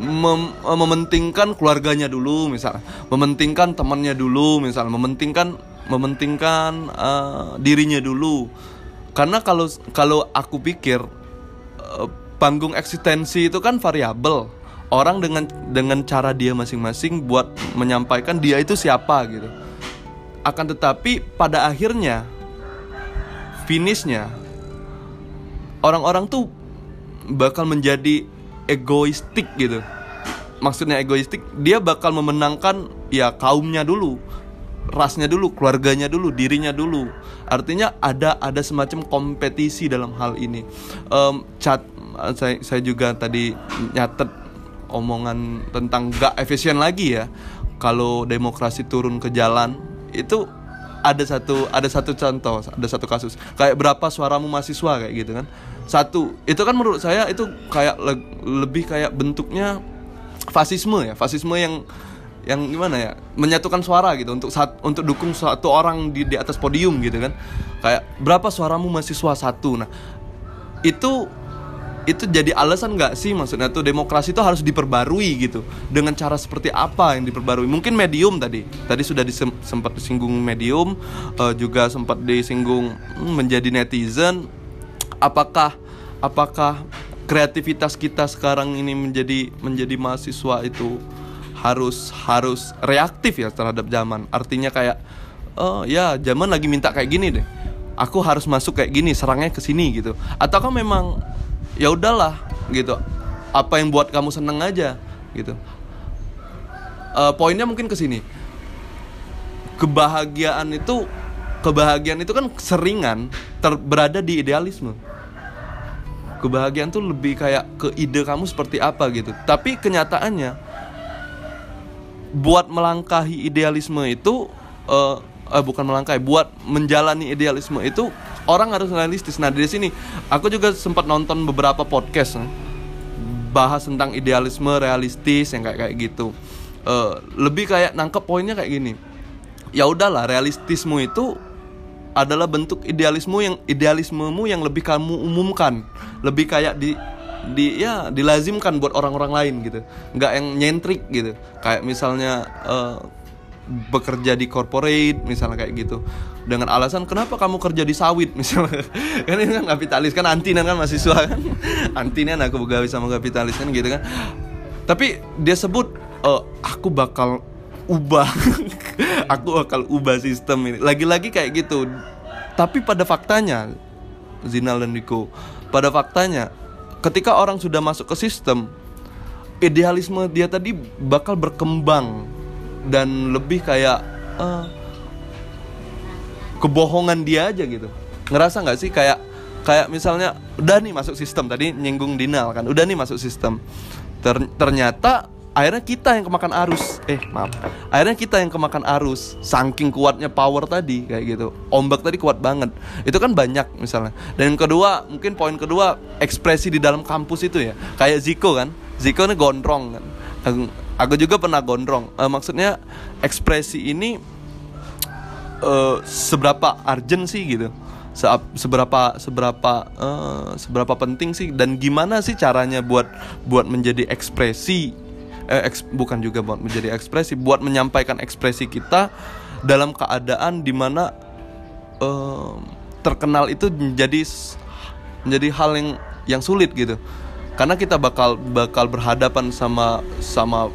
[SPEAKER 1] mem- mementingkan keluarganya dulu misal mementingkan temannya dulu misal mementingkan mementingkan eh, dirinya dulu. Karena kalau kalau aku pikir eh, panggung eksistensi itu kan variabel. Orang dengan dengan cara dia masing-masing buat menyampaikan dia itu siapa gitu. Akan tetapi pada akhirnya finishnya orang-orang tuh bakal menjadi egoistik gitu. Maksudnya egoistik, dia bakal memenangkan ya kaumnya dulu, rasnya dulu, keluarganya dulu, dirinya dulu. Artinya ada ada semacam kompetisi dalam hal ini. Em, cat, saya saya juga tadi nyatet omongan tentang gak efisien lagi ya. Kalau demokrasi turun ke jalan itu ada satu ada satu contoh ada satu kasus. Kayak berapa suaramu mahasiswa kayak gitu kan. Satu itu kan menurut saya itu kayak le- lebih kayak bentuknya fasisme ya. Fasisme yang yang gimana ya? Menyatukan suara gitu untuk saat untuk dukung satu orang di di atas podium gitu kan. Kayak berapa suaramu mahasiswa? Satu. Nah itu itu jadi alasan nggak sih? Maksudnya tuh demokrasi itu harus diperbarui gitu. Dengan cara seperti apa yang diperbarui? Mungkin medium tadi. Tadi sudah disem- sempat disinggung medium eh, juga sempat disinggung hmm, menjadi netizen. Apakah apakah kreativitas kita sekarang ini menjadi menjadi mahasiswa itu harus harus reaktif ya terhadap zaman? Artinya kayak oh ya zaman lagi minta kayak gini deh. Aku harus masuk kayak gini serangnya ke sini gitu. Ataukah memang ya udahlah gitu. Apa yang buat kamu seneng aja gitu. Eh, poinnya mungkin ke sini. Kebahagiaan itu kebahagiaan itu kan seringan ter, berada di idealisme. Kebahagiaan tuh lebih kayak ke ide kamu seperti apa gitu. Tapi kenyataannya buat melangkahi idealisme itu eh, eh, bukan melangkahi buat menjalani idealisme itu orang harus realistis. Nah dari sini aku juga sempat nonton beberapa podcast eh, bahas tentang idealisme realistis yang kayak kayak gitu. Eh, lebih kayak nangkep poinnya kayak gini. Ya udahlah realistismu itu adalah bentuk idealisme yang idealismemu yang lebih kamu umumkan. Lebih kayak di di ya dilazimkan buat orang-orang lain gitu. Nggak yang nyentrik gitu. Kayak misalnya eh, bekerja di corporate misalnya kayak gitu dengan alasan kenapa kamu kerja di sawit? [LAUGHS] Misalnya. Kan ini kan kapitalis kan antinan kan mahasiswa kan. [LAUGHS] Antinan aku begawi sama kapitalis kan gitu kan. Tapi dia sebut eh, aku bakal ubah. [LAUGHS] Aku bakal ubah sistem ini. Lagi-lagi kayak gitu. Tapi pada faktanya Zinal dan Niko pada faktanya ketika orang sudah masuk ke sistem idealisme dia tadi bakal berkembang dan lebih kayak eh, kebohongan dia aja gitu. Ngerasa nggak sih kayak kayak misalnya udah nih masuk sistem tadi nyinggung Dinal kan udah nih masuk sistem. Ter- ternyata akhirnya kita yang kemakan arus. Eh maaf. Akhirnya kita yang kemakan arus saking kuatnya power tadi kayak gitu. Ombak tadi kuat banget. Itu kan banyak misalnya. Dan yang kedua mungkin poin kedua ekspresi di dalam kampus itu ya. Kayak Ziko kan. Ziko ini gondrong kan. Aku, juga pernah gondrong. Eh, maksudnya ekspresi ini eh, seberapa urgent sih gitu? Se- seberapa seberapa eh, seberapa penting sih? Dan gimana sih caranya buat buat menjadi ekspresi eh, eks- bukan juga buat menjadi ekspresi buat menyampaikan ekspresi kita dalam keadaan di mana eh, terkenal itu menjadi menjadi hal yang yang sulit gitu. Karena kita bakal bakal berhadapan sama sama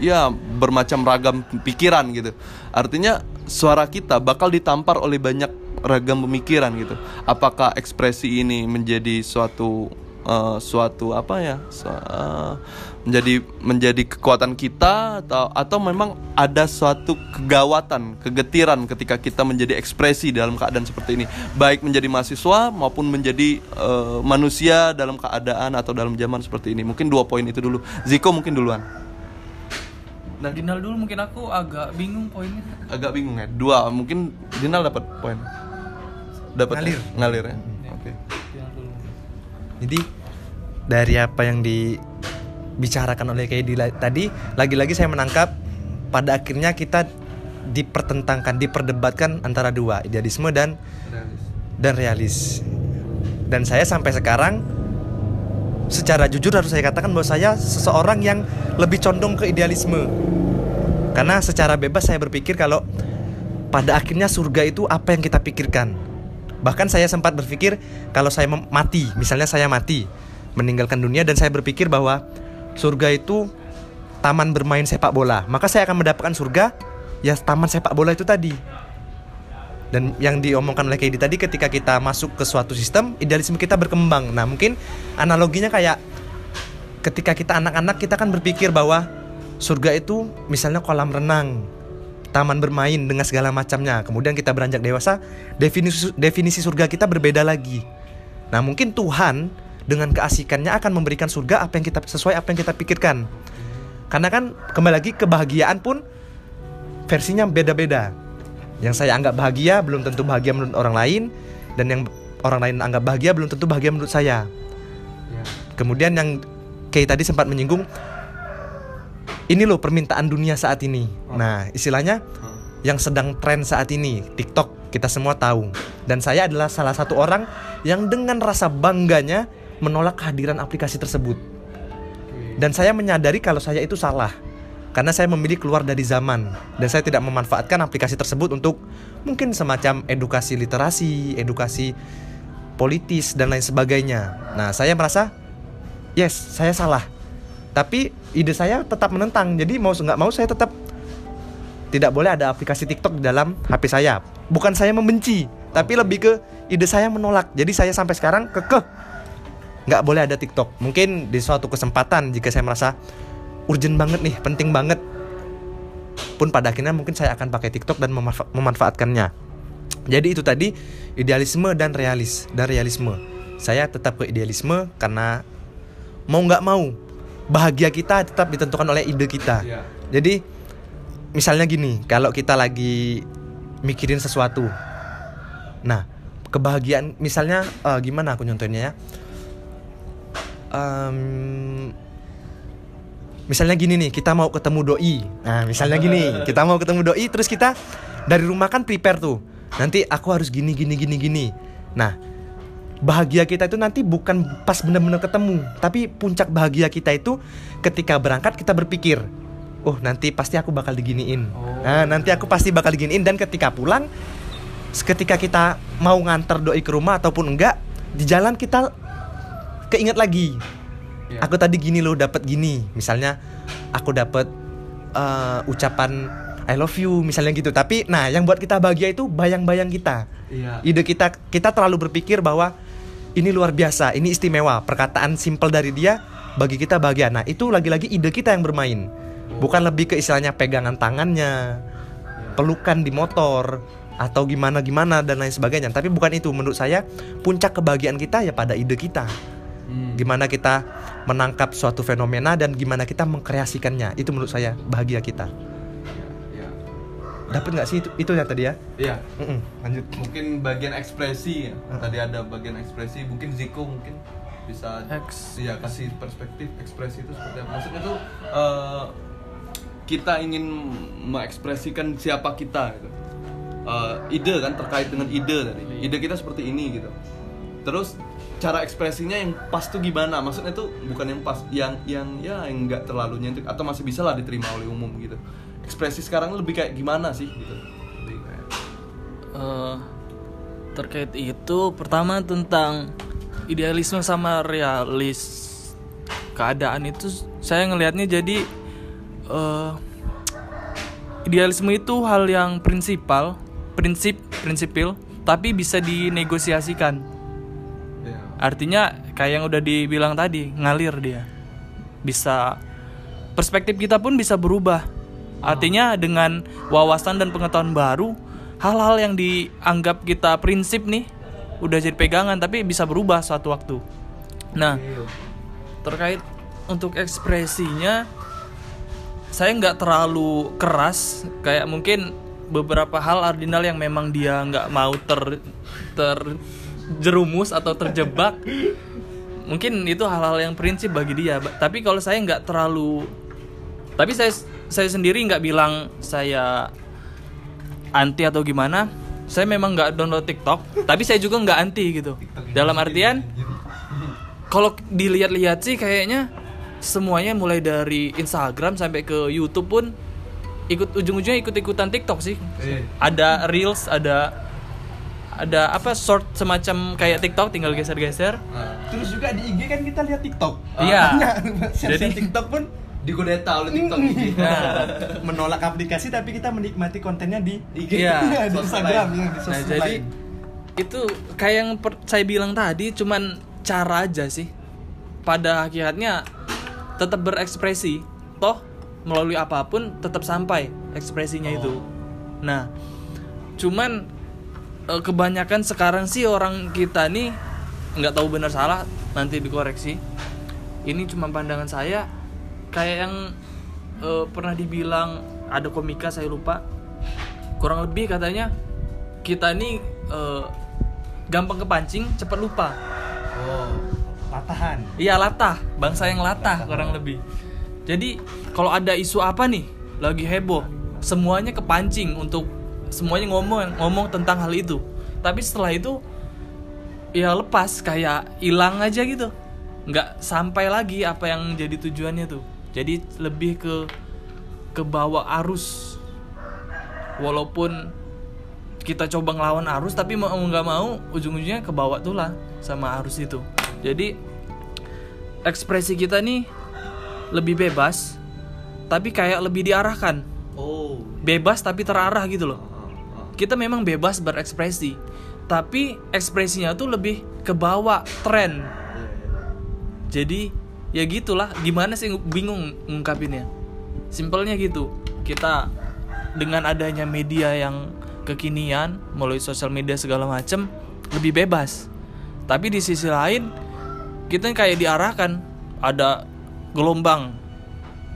[SPEAKER 1] ya bermacam ragam pikiran gitu. Artinya suara kita bakal ditampar oleh banyak ragam pemikiran gitu. Apakah ekspresi ini menjadi suatu eh, suatu apa ya su- eh, menjadi menjadi kekuatan kita atau atau memang ada suatu kegawatan kegetiran ketika kita menjadi ekspresi dalam keadaan seperti ini? Baik menjadi mahasiswa maupun menjadi eh, manusia dalam keadaan atau dalam zaman seperti ini. Mungkin dua poin itu dulu. Ziko mungkin duluan
[SPEAKER 3] Nah, Dinal dulu mungkin aku agak bingung poinnya.
[SPEAKER 1] agak bingung ya dua mungkin Dinal dapat poin dapat
[SPEAKER 2] Ngalir.
[SPEAKER 1] ngalir ya oke
[SPEAKER 3] Dinal dulu.
[SPEAKER 2] Jadi dari apa yang dibicarakan oleh Kaidi la- tadi, lagi-lagi saya menangkap pada akhirnya kita dipertentangkan, diperdebatkan antara dua, idealisme dan dan realis. Dan saya sampai sekarang secara jujur harus saya katakan bahwa saya seseorang yang lebih condong ke idealisme. Karena secara bebas saya berpikir kalau pada akhirnya surga itu apa yang kita pikirkan. Bahkan saya sempat berpikir kalau saya mati, misalnya saya mati, meninggalkan dunia dan saya berpikir bahwa surga itu taman bermain sepak bola, maka saya akan mendapatkan surga ya taman sepak bola itu tadi. Dan yang diomongkan oleh Kaidi tadi ketika kita masuk ke suatu sistem, idealisme kita berkembang. Nah, mungkin analoginya kayak ketika kita anak-anak kita kan berpikir bahwa surga itu misalnya kolam renang, taman bermain dengan segala macamnya. Kemudian kita beranjak dewasa, definisi definisi surga kita berbeda lagi. Nah, mungkin Tuhan dengan keasikannya akan memberikan surga apa yang kita sesuai apa yang kita pikirkan. Karena kan kembali lagi kebahagiaan pun versinya beda-beda. Yang saya anggap bahagia belum tentu bahagia menurut orang lain dan yang orang lain anggap bahagia belum tentu bahagia menurut saya. Kemudian yang kayak tadi sempat menyinggung ini loh permintaan dunia saat ini. Nah, istilahnya yang sedang tren saat ini, TikTok kita semua tahu. Dan saya adalah salah satu orang yang dengan rasa bangganya menolak kehadiran aplikasi tersebut. Dan saya menyadari kalau saya itu salah. Karena saya memilih keluar dari zaman dan saya tidak memanfaatkan aplikasi tersebut untuk mungkin semacam edukasi literasi, edukasi politis dan lain sebagainya. Nah, saya merasa yes, saya salah. Tapi ide saya tetap menentang. Jadi mau nggak mau saya tetap tidak boleh ada aplikasi TikTok di dalam HP saya. Bukan saya membenci, tapi lebih ke ide saya menolak. Jadi saya sampai sekarang kekeh nggak boleh ada TikTok. Mungkin di suatu kesempatan jika saya merasa urgent banget nih, penting banget, pun pada akhirnya mungkin saya akan pakai TikTok dan memanfa- memanfaatkannya. Jadi itu tadi idealisme dan realis dan realisme. Saya tetap ke idealisme karena mau nggak mau bahagia kita tetap ditentukan oleh ide kita.
[SPEAKER 1] Iya.
[SPEAKER 2] Jadi misalnya gini, kalau kita lagi mikirin sesuatu, nah kebahagiaan misalnya eh, gimana aku nyontoinnya ya? Em, misalnya gini nih, kita mau ketemu doi. Nah, misalnya gini, [LAUGHS] kita mau ketemu doi, terus kita dari rumah kan prepare tuh. Nanti aku harus gini, gini, gini, gini. Nah, bahagia kita itu nanti bukan pas benar-benar ketemu, tapi puncak bahagia kita itu ketika berangkat kita berpikir, oh nanti pasti aku bakal diginiin. Nah, nanti aku pasti bakal diginiin dan ketika pulang, ketika kita mau nganter doi ke rumah ataupun enggak, di jalan kita keinget lagi.
[SPEAKER 1] Iya.
[SPEAKER 2] Aku tadi gini loh, dapat gini. Misalnya aku dapat eh, ucapan I love you misalnya gitu. Tapi nah, yang buat kita bahagia itu bayang-bayang kita.
[SPEAKER 1] Iya.
[SPEAKER 2] Ide kita kita terlalu berpikir bahwa ini luar biasa, ini istimewa. Perkataan simple dari dia bagi kita bahagia. Nah, itu lagi-lagi ide kita yang bermain. Bukan lebih ke istilahnya pegangan tangannya, pelukan di motor atau gimana gimana dan lain sebagainya. Tapi bukan itu menurut saya puncak kebahagiaan kita ya pada ide kita.
[SPEAKER 1] Hmm.
[SPEAKER 2] Gimana kita menangkap suatu fenomena dan gimana kita mengkreasikannya. Itu menurut saya bahagia kita.
[SPEAKER 1] Iya.
[SPEAKER 2] Dapat nggak sih itu itu ya tadi ya?
[SPEAKER 1] Iya.
[SPEAKER 2] Mm-mm, lanjut.
[SPEAKER 1] Mungkin bagian ekspresi ya. Tadi ada bagian ekspresi, mungkin Ziko mungkin bisa
[SPEAKER 3] Eks-
[SPEAKER 1] ya kasih perspektif ekspresi itu seperti apa. Maksudnya tuh eh, kita ingin mengekspresikan siapa kita gitu. Eh, ide kan terkait dengan ide tadi. Ide kita seperti ini gitu. Terus cara ekspresinya yang pas tuh gimana? Maksudnya tuh bukan yang pas, yang yang ya yang nggak terlalu nyentik atau masih bisa lah diterima oleh umum gitu. Ekspresi sekarang lebih kayak gimana sih gitu? Lebih kayak
[SPEAKER 3] Eh, terkait itu pertama tentang idealisme sama realis keadaan itu saya ngelihatnya jadi eh, idealisme itu hal yang prinsipal prinsip prinsipil tapi bisa dinegosiasikan. Artinya kayak yang udah dibilang tadi ngalir dia. Bisa perspektif kita pun bisa berubah. Artinya dengan wawasan dan pengetahuan baru hal-hal yang dianggap kita prinsip nih udah jadi pegangan tapi bisa berubah suatu waktu. Nah terkait untuk ekspresinya saya nggak terlalu keras. Kayak mungkin beberapa hal Ardinal yang memang dia nggak mau ter terjerumus atau terjebak mungkin itu hal-hal yang prinsip bagi dia tapi kalau saya nggak terlalu tapi saya saya sendiri nggak bilang saya anti atau gimana saya memang nggak download TikTok tapi saya juga nggak anti gitu dalam artian kalau dilihat-lihat sih kayaknya semuanya mulai dari Instagram sampai ke YouTube pun ikut ujung-ujungnya ikut-ikutan TikTok sih.
[SPEAKER 1] Iya.
[SPEAKER 3] Ada reels, ada ada apa short semacam kayak TikTok tinggal geser-geser.
[SPEAKER 2] Terus juga di IG kan kita lihat TikTok.
[SPEAKER 3] Iya. [LAUGHS]
[SPEAKER 2] Jadi
[SPEAKER 3] Jadi-
[SPEAKER 2] TikTok pun
[SPEAKER 1] digodeta oleh TikTok ini. [LAUGHS]
[SPEAKER 3] Nah, [LAUGHS]
[SPEAKER 2] menolak aplikasi tapi kita menikmati kontennya di IG.
[SPEAKER 3] Iya.
[SPEAKER 2] di Instagram ya, di
[SPEAKER 3] nah jadi itu kayak yang per- saya bilang tadi cuman cara aja sih. Pada akhirnya tetap berekspresi. Toh melalui apa pun tetap sampai ekspresinya itu. Nah, cuman eh, kebanyakan sekarang sih orang kita nih nggak tahu benar salah nanti dikoreksi. Ini cuma pandangan saya kayak yang eh, pernah dibilang ada komika saya lupa kurang lebih katanya kita nih eh, gampang kepancing cepat lupa
[SPEAKER 1] Oh.
[SPEAKER 2] Latahan.
[SPEAKER 3] iya latah bangsa yang latah kurang lebih jadi kalau ada isu apa nih lagi heboh semuanya kepancing untuk semuanya ngomong ngomong tentang hal itu. Tapi setelah itu ya lepas kayak hilang aja gitu. Nggak sampai lagi apa yang jadi tujuannya tuh. Jadi lebih ke ke bawah arus. Walaupun kita coba ngelawan arus tapi mau nggak mau ujung-ujungnya ke bawah tuh lah sama arus itu. Jadi ekspresi kita nih lebih bebas tapi kayak lebih diarahkan.
[SPEAKER 1] Oh.
[SPEAKER 3] bebas tapi terarah gitu loh kita memang bebas berekspresi. Tapi ekspresinya tuh lebih ke bawah tren. Jadi ya gitulah. Gimana sih bingung ngungkapinnya? Simpelnya gitu. Kita dengan adanya media yang kekinian melalui sosial media segala macem lebih bebas. Tapi di sisi lain kita kayak diarahkan ada gelombang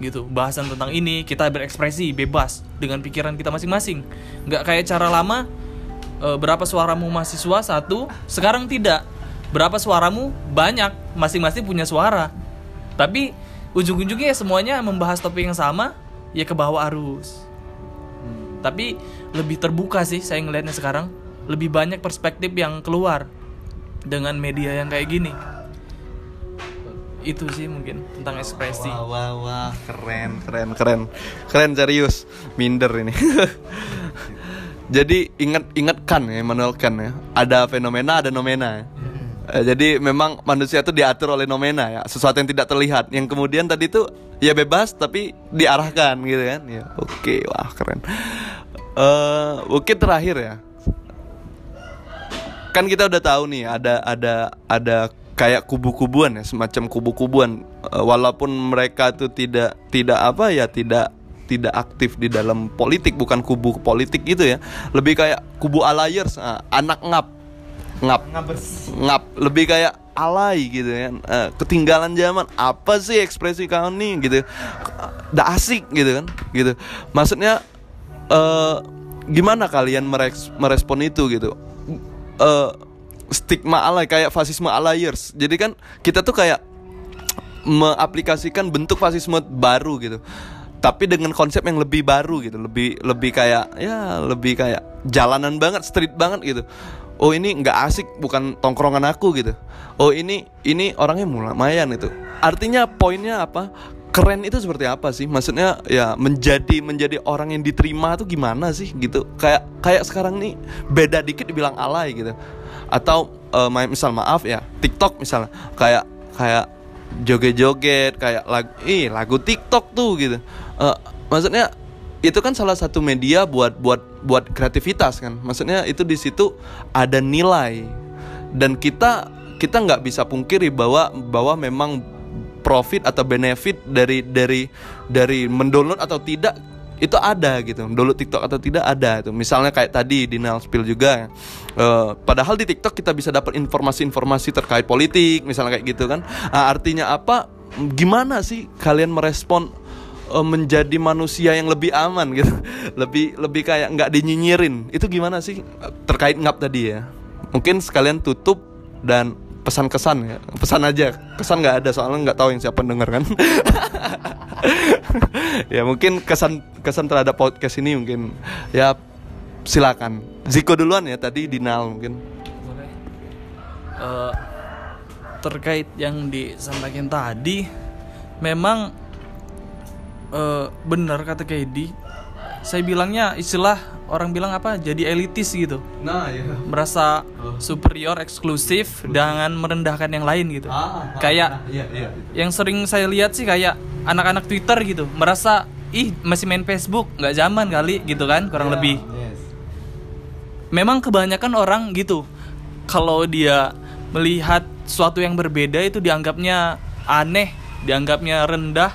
[SPEAKER 3] gitu bahasan tentang ini kita berekspresi bebas dengan pikiran kita masing-masing. Nggak kayak cara lama e, berapa suaramu mahasiswa satu. Sekarang tidak. Berapa suaramu? Banyak. Masing-masing punya suara. Tapi ujung-ujungnya ya semuanya membahas topik yang sama ya ke bawah arus. Tapi lebih terbuka sih saya ngelihatnya sekarang. Lebih banyak perspektif yang keluar dengan media yang kayak gini itu sih mungkin tentang ekspresi
[SPEAKER 1] Wah, wah, wah, keren, keren, keren, keren serius, minder ini. [LAUGHS] Jadi ingat ingatkan ya, Immanuel Kant ya, ada fenomena, ada nomena. Ya. Eh, Jadi memang manusia itu diatur oleh nomena ya, sesuatu yang tidak terlihat. Yang kemudian tadi itu ya bebas tapi diarahkan gitu kan. Ya, oke, wah keren. Eh, mungkin terakhir ya, kan kita udah tahu nih ada ada ada kayak kubu-kubuan ya semacam kubu-kubuan. Eh, walaupun mereka tuh tidak tidak apa ya tidak tidak aktif di dalam politik bukan kubu politik gitu ya. Lebih kayak kubu alayers ah, anak ngap ngap
[SPEAKER 2] Ngabers.
[SPEAKER 1] ngap. Lebih kayak alay gitu ya. Eh, ketinggalan zaman. Apa sih ekspresi kau nih gitu udah asik gitu kan gitu. Maksudnya eh gimana kalian merespon itu gitu? Eh stigma alay kayak fasisme alayers. Jadi kan kita tuh kayak mengaplikasikan bentuk fasisme baru gitu. Tapi dengan konsep yang lebih baru gitu lebih lebih kayak ya lebih kayak jalanan banget street banget gitu. Oh ini nggak asik bukan tongkrongan aku gitu. Oh ini ini orangnya lumayan itu. Artinya poinnya apa? Keren itu seperti apa sih? Maksudnya ya menjadi menjadi orang yang diterima tuh gimana sih gitu? Kayak kayak sekarang nih beda dikit dibilang alay gitu atau eh, main misal maaf ya TikTok misalnya kayak kayak joget-joget kayak lagu ih lagu TikTok tuh gitu. Eh, maksudnya itu kan salah satu media buat buat buat kreativitas kan. Maksudnya itu di situ ada nilai. Dan kita kita nggak bisa pungkiri bahwa bahwa memang profit atau benefit dari dari dari mendownload atau tidak itu ada gitu. Download TikTok atau tidak ada itu. Misalnya kayak tadi di Spill juga Eh, padahal di TikTok kita bisa dapat informasi-informasi terkait politik misalnya kayak gitu kan. Nah, artinya apa? Gimana sih kalian merespon eh, menjadi manusia yang lebih aman [LAUGHS] gitu? Lebih lebih kayak nggak dinyinyirin. Itu gimana sih eh, terkait ngap tadi ya? Mungkin sekalian tutup dan pesan-kesan ya pesan aja kesan nggak ada soalnya nggak tahu yang siapa denger kan [LAUGHS] ya mungkin kesan kesan terhadap podcast ini mungkin ya silakan Ziko duluan ya tadi Dinal mungkin.
[SPEAKER 3] Eh, terkait yang disampaikan tadi, memang eh, benar kata Kedi. Saya bilangnya istilah orang bilang apa? Jadi elitis gitu,
[SPEAKER 1] nah ya
[SPEAKER 3] merasa superior, eksklusif, dengan merendahkan yang lain gitu. Kayak
[SPEAKER 1] iya iya
[SPEAKER 3] yang sering saya lihat sih kayak anak-anak Twitter gitu, merasa ih masih main Facebook, nggak zaman kali gitu kan, kurang lebih.
[SPEAKER 2] Yes.
[SPEAKER 3] memang kebanyakan orang gitu kalau dia melihat sesuatu yang berbeda itu dianggapnya aneh dianggapnya rendah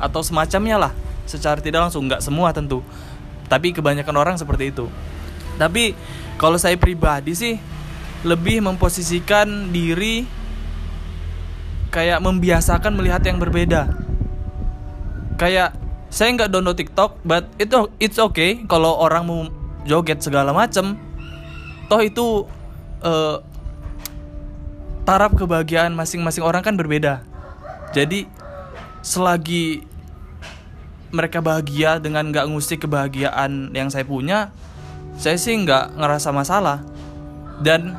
[SPEAKER 3] atau semacamnya lah secara tidak langsung nggak semua tentu tapi kebanyakan orang seperti itu tapi kalau saya pribadi sih lebih memposisikan diri kayak membiasakan melihat yang berbeda kayak saya nggak download TikTok, but itu it's okay kalau orang mau joget segala macem. Toh itu eh, taraf kebahagiaan masing-masing orang kan berbeda. Jadi selagi mereka bahagia dengan nggak ngusik kebahagiaan yang saya punya, saya sih nggak ngerasa masalah. Dan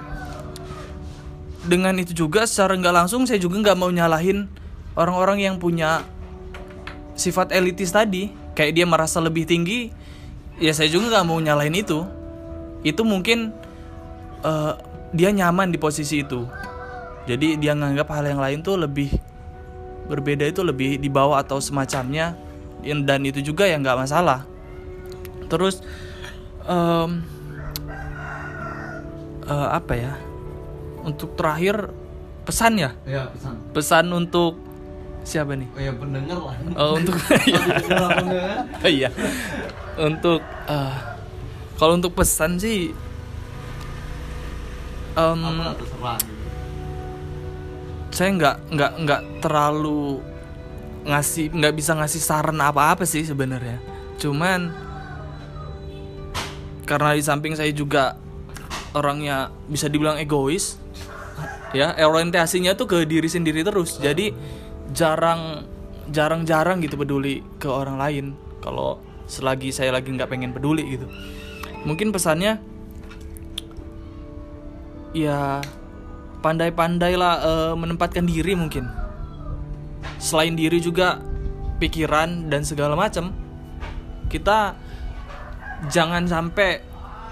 [SPEAKER 3] dengan itu juga secara nggak langsung saya juga nggak mau nyalahin orang-orang yang punya sifat elitis tadi. Kayak dia merasa lebih tinggi ya saya juga nggak mau nyalahin itu. Itu mungkin eh, dia nyaman di posisi itu. Jadi dia nganggap hal yang lain tuh lebih berbeda itu lebih di bawah atau semacamnya Dan- itu juga ya nggak masalah. Terus em, eh, apa ya? Untuk terakhir pesan ya?
[SPEAKER 1] Ya pesan.
[SPEAKER 3] Pesan untuk siapa nih?
[SPEAKER 1] Oh ya pendengar lah.
[SPEAKER 3] Oh, untuk [LAUGHS] Oh, iya. Untuk eh, kalau untuk pesan sih em,
[SPEAKER 1] apa terserah
[SPEAKER 3] saya nggak nggak nggak terlalu ngasih nggak bisa ngasih saran apa-apa sih sebenarnya. Cuman karena di samping saya juga orangnya bisa dibilang egois ya orientasinya tuh ke diri sendiri terus. Jadi jarang jarang-jarang gitu peduli ke orang lain kalau selagi saya lagi nggak pengen peduli gitu. Mungkin pesannya ya pandai-pandailah eh, menempatkan diri mungkin selain diri juga pikiran dan segala macam kita jangan sampai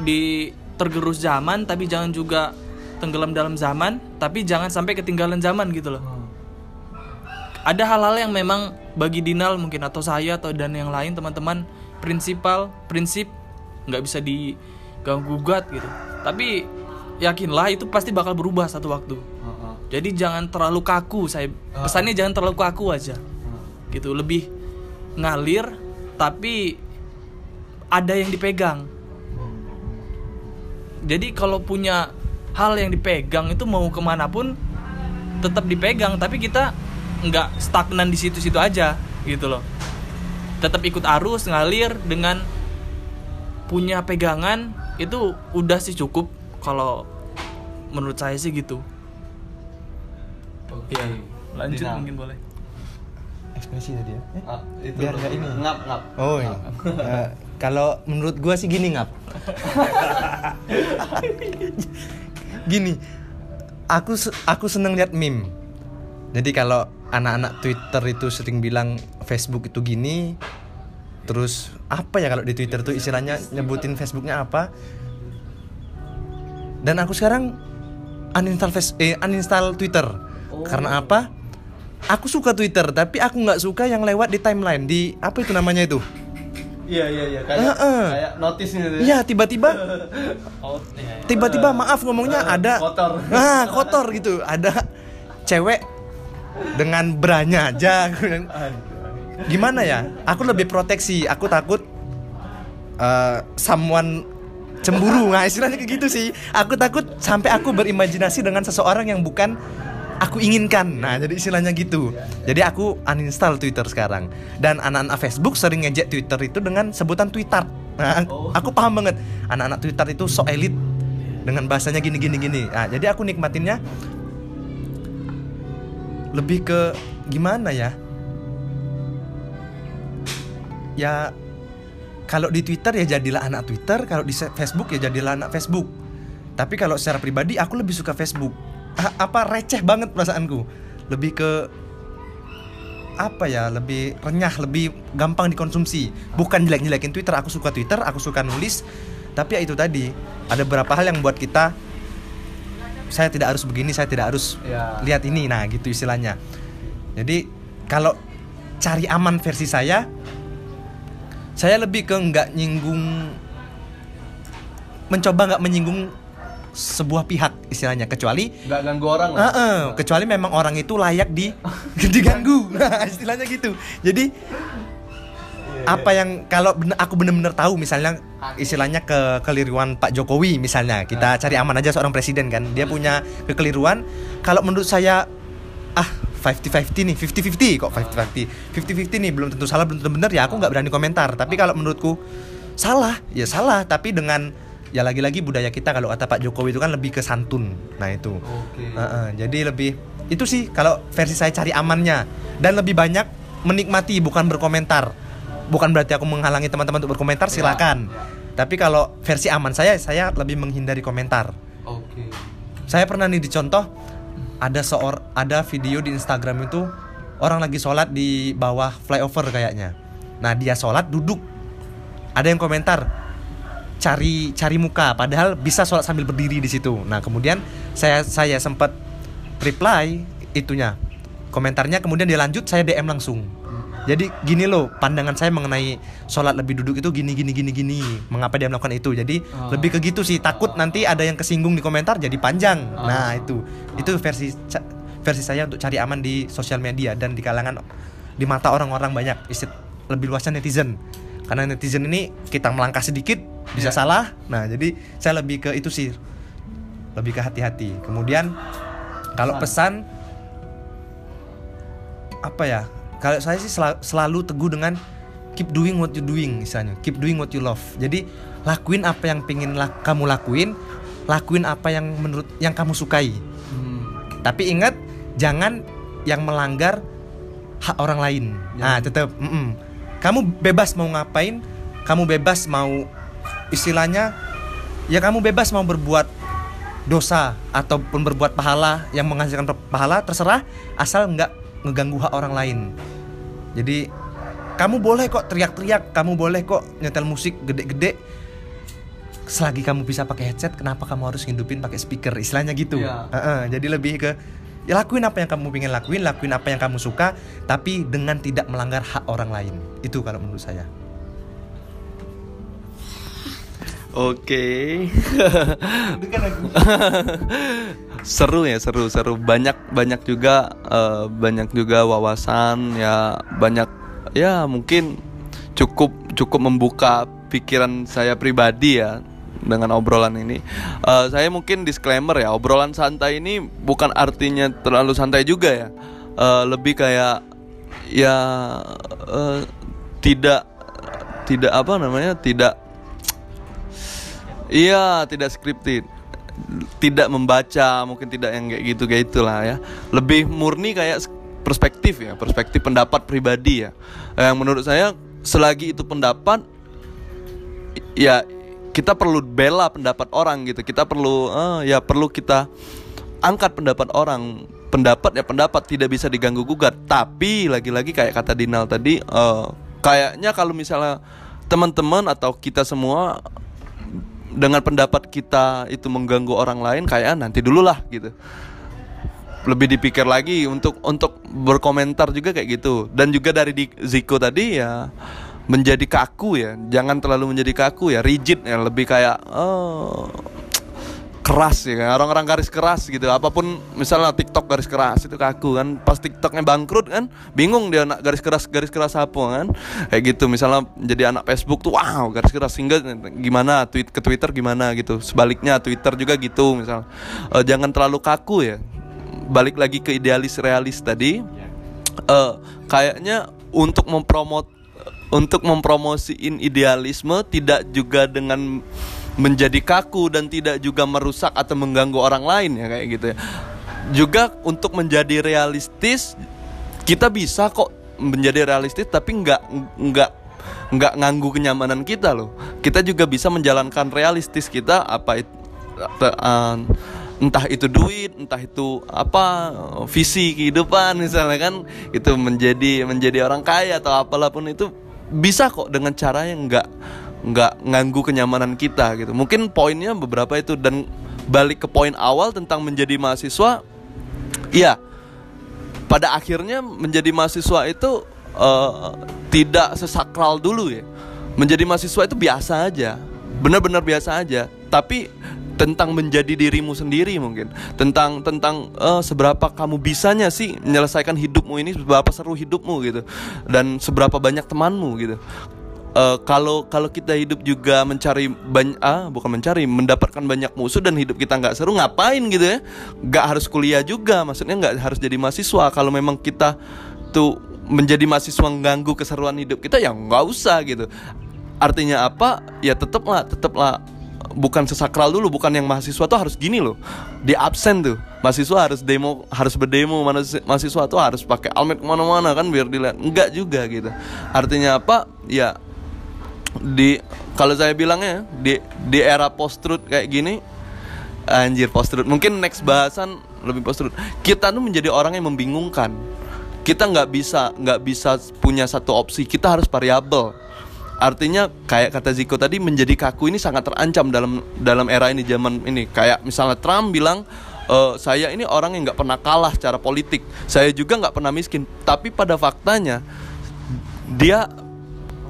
[SPEAKER 3] di tergerus zaman tapi jangan juga tenggelam dalam zaman tapi jangan sampai ketinggalan zaman gitu loh. Ada hal-hal yang memang bagi Dinal mungkin atau saya atau dan yang lain teman-teman prinsipal prinsip nggak bisa diganggu gugat gitu. Tapi yakinlah itu pasti bakal berubah satu waktu jadi jangan terlalu kaku saya pesannya jangan terlalu kaku aja. Gitu lebih ngalir tapi ada yang dipegang. Jadi kalau punya hal yang dipegang itu mau ke mana pun tetap dipegang tapi kita nggak stagnan di situ-situ aja gitu loh. Tetap ikut arus ngalir dengan punya pegangan itu udah sih cukup kalau menurut saya sih gitu
[SPEAKER 1] Oke.
[SPEAKER 3] ya lanjut
[SPEAKER 1] Dina.
[SPEAKER 3] mungkin boleh
[SPEAKER 2] Ekspresi tadi ya. Eh?
[SPEAKER 1] Ah, itu
[SPEAKER 2] Biar nggak ini.
[SPEAKER 1] ngap ngap
[SPEAKER 2] Oh iya. Eh, [LAUGHS] kalau menurut gua sih gini ngap. [LAUGHS] gini, aku aku seneng lihat meme. Jadi kalau anak-anak Twitter itu sering bilang Facebook itu gini, terus apa ya kalau di Twitter tuh istilahnya nyebutin Facebooknya apa? Dan aku sekarang uninstall face eh, uninstall Twitter. Karena apa? Aku suka Twitter, tapi aku nggak suka yang lewat di timeline di apa itu namanya itu?
[SPEAKER 1] iya iya iya kayak
[SPEAKER 2] Heeh.
[SPEAKER 1] kayak notice gitu ya.
[SPEAKER 2] Iya, tiba-tiba [LAUGHS]
[SPEAKER 3] oh ya,
[SPEAKER 2] tiba-tiba maaf ngomongnya ada
[SPEAKER 1] kotor.
[SPEAKER 2] ah kotor gitu. Ada cewek dengan beranya aja. Gimana ya? Aku lebih proteksi. Aku takut eh someone cemburu. Nah istilahnya kayak gitu sih. Aku takut sampai aku berimajinasi dengan seseorang yang bukan aku inginkan. Nah jadi istilahnya gitu. Jadi aku uninstall Twitter sekarang. Dan anak-anak Facebook sering ngejek Twitter itu dengan sebutan Twitter. Nah
[SPEAKER 1] Oh.
[SPEAKER 2] aku paham banget. Anak-anak Twitter itu so elit dengan bahasanya gini gini gini. Nah jadi aku nikmatinnya lebih ke gimana ya? Ya kalau di Twitter ya jadilah anak Twitter kalau di Facebook ya jadilah anak Facebook. Tapi kalau secara pribadi aku lebih suka Facebook apa receh banget perasaanku. Lebih ke apa ya lebih renyah lebih gampang dikonsumsi. Bukan jelek-jelekin Twitter aku suka Twitter aku suka nulis. Tapi ya itu tadi ada beberapa hal yang buat kita saya tidak harus begini saya tidak harus
[SPEAKER 1] Ya.
[SPEAKER 2] lihat ini. Nah gitu istilahnya. Jadi kalau cari aman versi saya saya lebih ke nggak nyinggung mencoba nggak menyinggung sebuah pihak istilahnya. Kecuali
[SPEAKER 1] nggak ganggu orang lah.
[SPEAKER 2] Heeh, kecuali memang orang itu layak di [LAUGHS] diganggu. Nah istilahnya gitu. Jadi apa yang kalau bener, aku bener-bener tahu misalnya istilahnya ke kekeliruan Pak Jokowi misalnya. Kita cari aman aja seorang presiden kan. Dia punya kekeliruan. Kalau menurut saya ah 50-50 nih 50-50 kok 50-50 50-50 nih belum tentu salah belum tentu benar ya aku nggak berani komentar. Tapi kalau menurutku salah. Ya salah tapi dengan ya lagi-lagi budaya kita kalau kata Pak Jokowi itu kan lebih ke santun nah itu
[SPEAKER 1] oke
[SPEAKER 2] Heeh, jadi lebih itu sih kalau versi saya cari amannya dan lebih banyak menikmati bukan berkomentar. Bukan berarti aku menghalangi teman-teman untuk berkomentar silakan. Tapi kalau versi aman saya saya lebih menghindari komentar.
[SPEAKER 1] oke
[SPEAKER 2] Saya pernah nih dicontoh ada seor ada video di Instagram itu orang lagi sholat di bawah flyover kayaknya. Nah dia sholat duduk. Ada yang komentar cari cari muka padahal bisa sholat sambil berdiri di situ. Nah kemudian saya saya sempat reply itunya komentarnya kemudian dia lanjut saya DM langsung. Jadi gini loh pandangan saya mengenai sholat lebih duduk itu gini gini gini gini. Mengapa dia melakukan itu? Jadi
[SPEAKER 3] Oh.
[SPEAKER 2] lebih ke gitu sih. Takut nanti ada yang kesinggung di komentar jadi panjang. Nah itu itu versi versi saya untuk cari aman di sosial media dan di kalangan di mata orang-orang banyak lebih luasnya netizen karena netizen ini kita melangkah sedikit bisa salah? Nah jadi saya lebih ke itu sih. Lebih ke hati-hati. Kemudian kalau pesan apa ya? Kalau saya sih sela- selalu teguh dengan keep doing what you doing misalnya. Keep doing what you love. Jadi lakuin apa yang pengen lak- kamu lakuin lakuin apa yang menurut yang kamu sukai. Tapi ingat jangan yang melanggar hak orang lain. Nah tetap mm-mm. kamu bebas mau ngapain kamu bebas mau istilahnya ya kamu bebas mau berbuat dosa ataupun berbuat pahala yang menghasilkan pahala terserah asal nggak ngeganggu hak orang lain. Jadi kamu boleh kok teriak-teriak kamu boleh kok nyetel musik gede-gede. Selagi kamu bisa pakai headset kenapa kamu harus ngidupin pakai speaker? Istilahnya gitu.
[SPEAKER 1] Iya.
[SPEAKER 2] Heeh, jadi lebih ke ya lakuin apa yang kamu pengen lakuin lakuin apa yang kamu suka tapi dengan tidak melanggar hak orang lain. Itu kalau menurut saya
[SPEAKER 1] Oke. [LAUGHS] seru ya, seru, seru. Banyak banyak juga eh, banyak juga wawasan ya, banyak ya mungkin cukup cukup membuka pikiran saya pribadi ya dengan obrolan ini. Eh, saya mungkin disclaimer ya, obrolan santai ini bukan artinya terlalu santai juga ya. Eh, lebih kayak ya eh, tidak tidak apa namanya tidak Iya, tidak scripted. Tidak membaca, mungkin tidak yang kayak gitu kayak itulah ya. Lebih murni kayak perspektif ya, perspektif pendapat pribadi ya. Yang menurut saya selagi itu pendapat ya kita perlu bela pendapat orang gitu. Kita perlu eh, ya perlu kita angkat pendapat orang. Pendapat ya pendapat tidak bisa diganggu gugat. Tapi lagi-lagi kayak kata Dinal tadi eh, kayaknya kalau misalnya teman-teman atau kita semua dengan pendapat kita itu mengganggu orang lain kayak nanti dulu lah gitu. Lebih dipikir lagi untuk untuk berkomentar juga kayak gitu. Dan juga dari di Ziko tadi ya menjadi kaku ya. Jangan terlalu menjadi kaku ya rigid ya. Lebih kayak oh, keras ya kan. Orang-orang garis keras gitu. Apa pun misalnya TikTok garis keras itu kaku kan. Pas TikToknya bangkrut kan bingung dia anak garis keras garis keras apa kan. Kayak gitu. Misalnya jadi anak Facebook tuh wow garis keras. Sehingga gimana? Tweet ke Twitter gimana? Gitu. Sebaliknya Twitter juga gitu misalnya Eh, jangan terlalu kaku ya. Balik lagi ke idealis realis tadi. Eh kayaknya untuk mempromot untuk mempromosiin idealisme tidak juga dengan menjadi kaku dan tidak juga merusak atau mengganggu orang lain ya kayak gitu ya. Juga untuk menjadi realistis kita bisa kok menjadi realistis tapi nggak nggak nggak nganggu kenyamanan kita loh. Kita juga bisa menjalankan realistis kita apa itu entah itu duit, entah itu apa visi kehidupan misalnya kan itu menjadi menjadi orang kaya atau apalah pun itu bisa kok dengan cara yang nggak nggak nganggu kenyamanan kita gitu. Mungkin poinnya beberapa itu dan balik ke poin awal tentang menjadi mahasiswa, iya pada akhirnya menjadi mahasiswa itu eh, tidak sesakral dulu ya. Menjadi mahasiswa itu biasa aja, benar-benar biasa aja. Tapi tentang menjadi dirimu sendiri mungkin, tentang tentang eh, seberapa kamu bisanya sih menyelesaikan hidupmu ini, seberapa seru hidupmu gitu, dan seberapa banyak temanmu gitu. Eh, kalau kalau kita hidup juga mencari banyak ah bukan mencari mendapatkan banyak musuh dan hidup kita nggak seru ngapain gitu ya? Nggak harus kuliah juga maksudnya nggak harus jadi mahasiswa. Kalau memang kita tuh menjadi mahasiswa mengganggu keseruan hidup kita ya nggak usah gitu. Artinya apa? Ya tetaplah tetaplah bukan sesakral dulu bukan yang mahasiswa tuh harus gini loh. Di absen tuh mahasiswa harus demo harus berdemo mahasiswa tuh harus pakai almet ke mana-mana kan biar dilihat. Enggak juga gitu. Artinya apa? Ya di kalau saya bilangnya di di era post truth kayak gini anjir post truth mungkin next bahasan lebih post truth kita tuh menjadi orang yang membingungkan. Kita nggak bisa nggak bisa punya satu opsi. Kita harus variabel. Artinya kayak kata Ziko tadi menjadi kaku ini sangat terancam dalam dalam era ini zaman ini. Kayak misalnya Trump bilang "Eh, saya ini orang yang nggak pernah kalah secara politik. Saya juga nggak pernah miskin. Tapi pada faktanya dia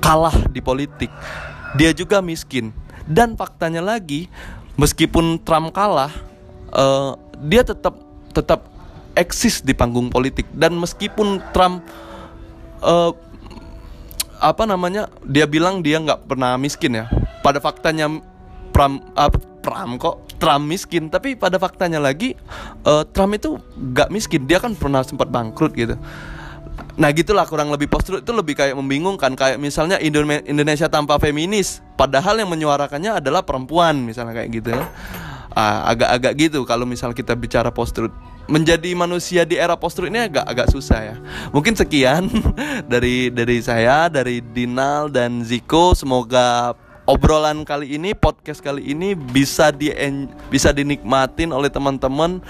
[SPEAKER 1] kalah di politik. Dia juga miskin. Dan faktanya lagi, meskipun Trump kalah, eh, dia tetap tetap eksis di panggung politik. Dan meskipun Trump eh, apa namanya dia bilang dia nggak pernah miskin ya. Pada faktanya Pram ah, Pram kok Trump miskin. Tapi pada faktanya lagi eh, Trump itu nggak miskin. Dia kan pernah sempat bangkrut gitu Nah gitulah kurang lebih post itu lebih kayak membingungkan kayak misalnya Indone- Indonesia tanpa feminis padahal yang menyuarakannya adalah perempuan misalnya kayak gitu ya. Ah, agak-agak gitu kalau misal kita bicara post truth menjadi manusia di era post ini agak agak susah ya. Mungkin sekian [LAUGHS] dari dari saya dari Dinal dan Ziko semoga obrolan kali ini podcast kali ini bisa di bisa dinikmatin oleh teman-teman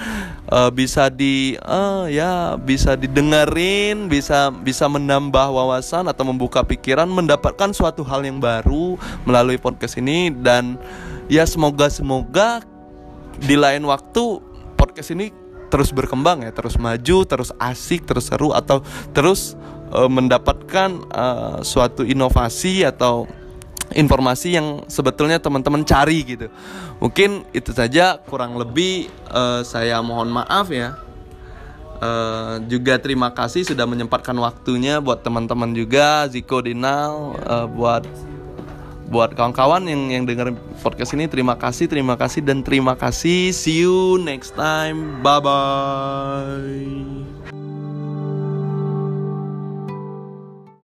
[SPEAKER 1] eh, bisa di eh, ya bisa didengerin bisa bisa menambah wawasan atau membuka pikiran mendapatkan suatu hal yang baru melalui podcast ini. Dan ya semoga semoga di lain waktu podcast ini terus berkembang ya terus maju terus asik terus seru atau terus eh, mendapatkan eh, suatu inovasi atau informasi yang sebetulnya teman-teman cari gitu. Mungkin itu saja kurang lebih eh, saya mohon maaf ya. Eh, juga terima kasih sudah menyempatkan waktunya buat teman-teman juga Ziko Dinal eh, buat buat kawan-kawan yang yang dengerin podcast ini terima kasih terima kasih dan terima kasih see you next time bye bye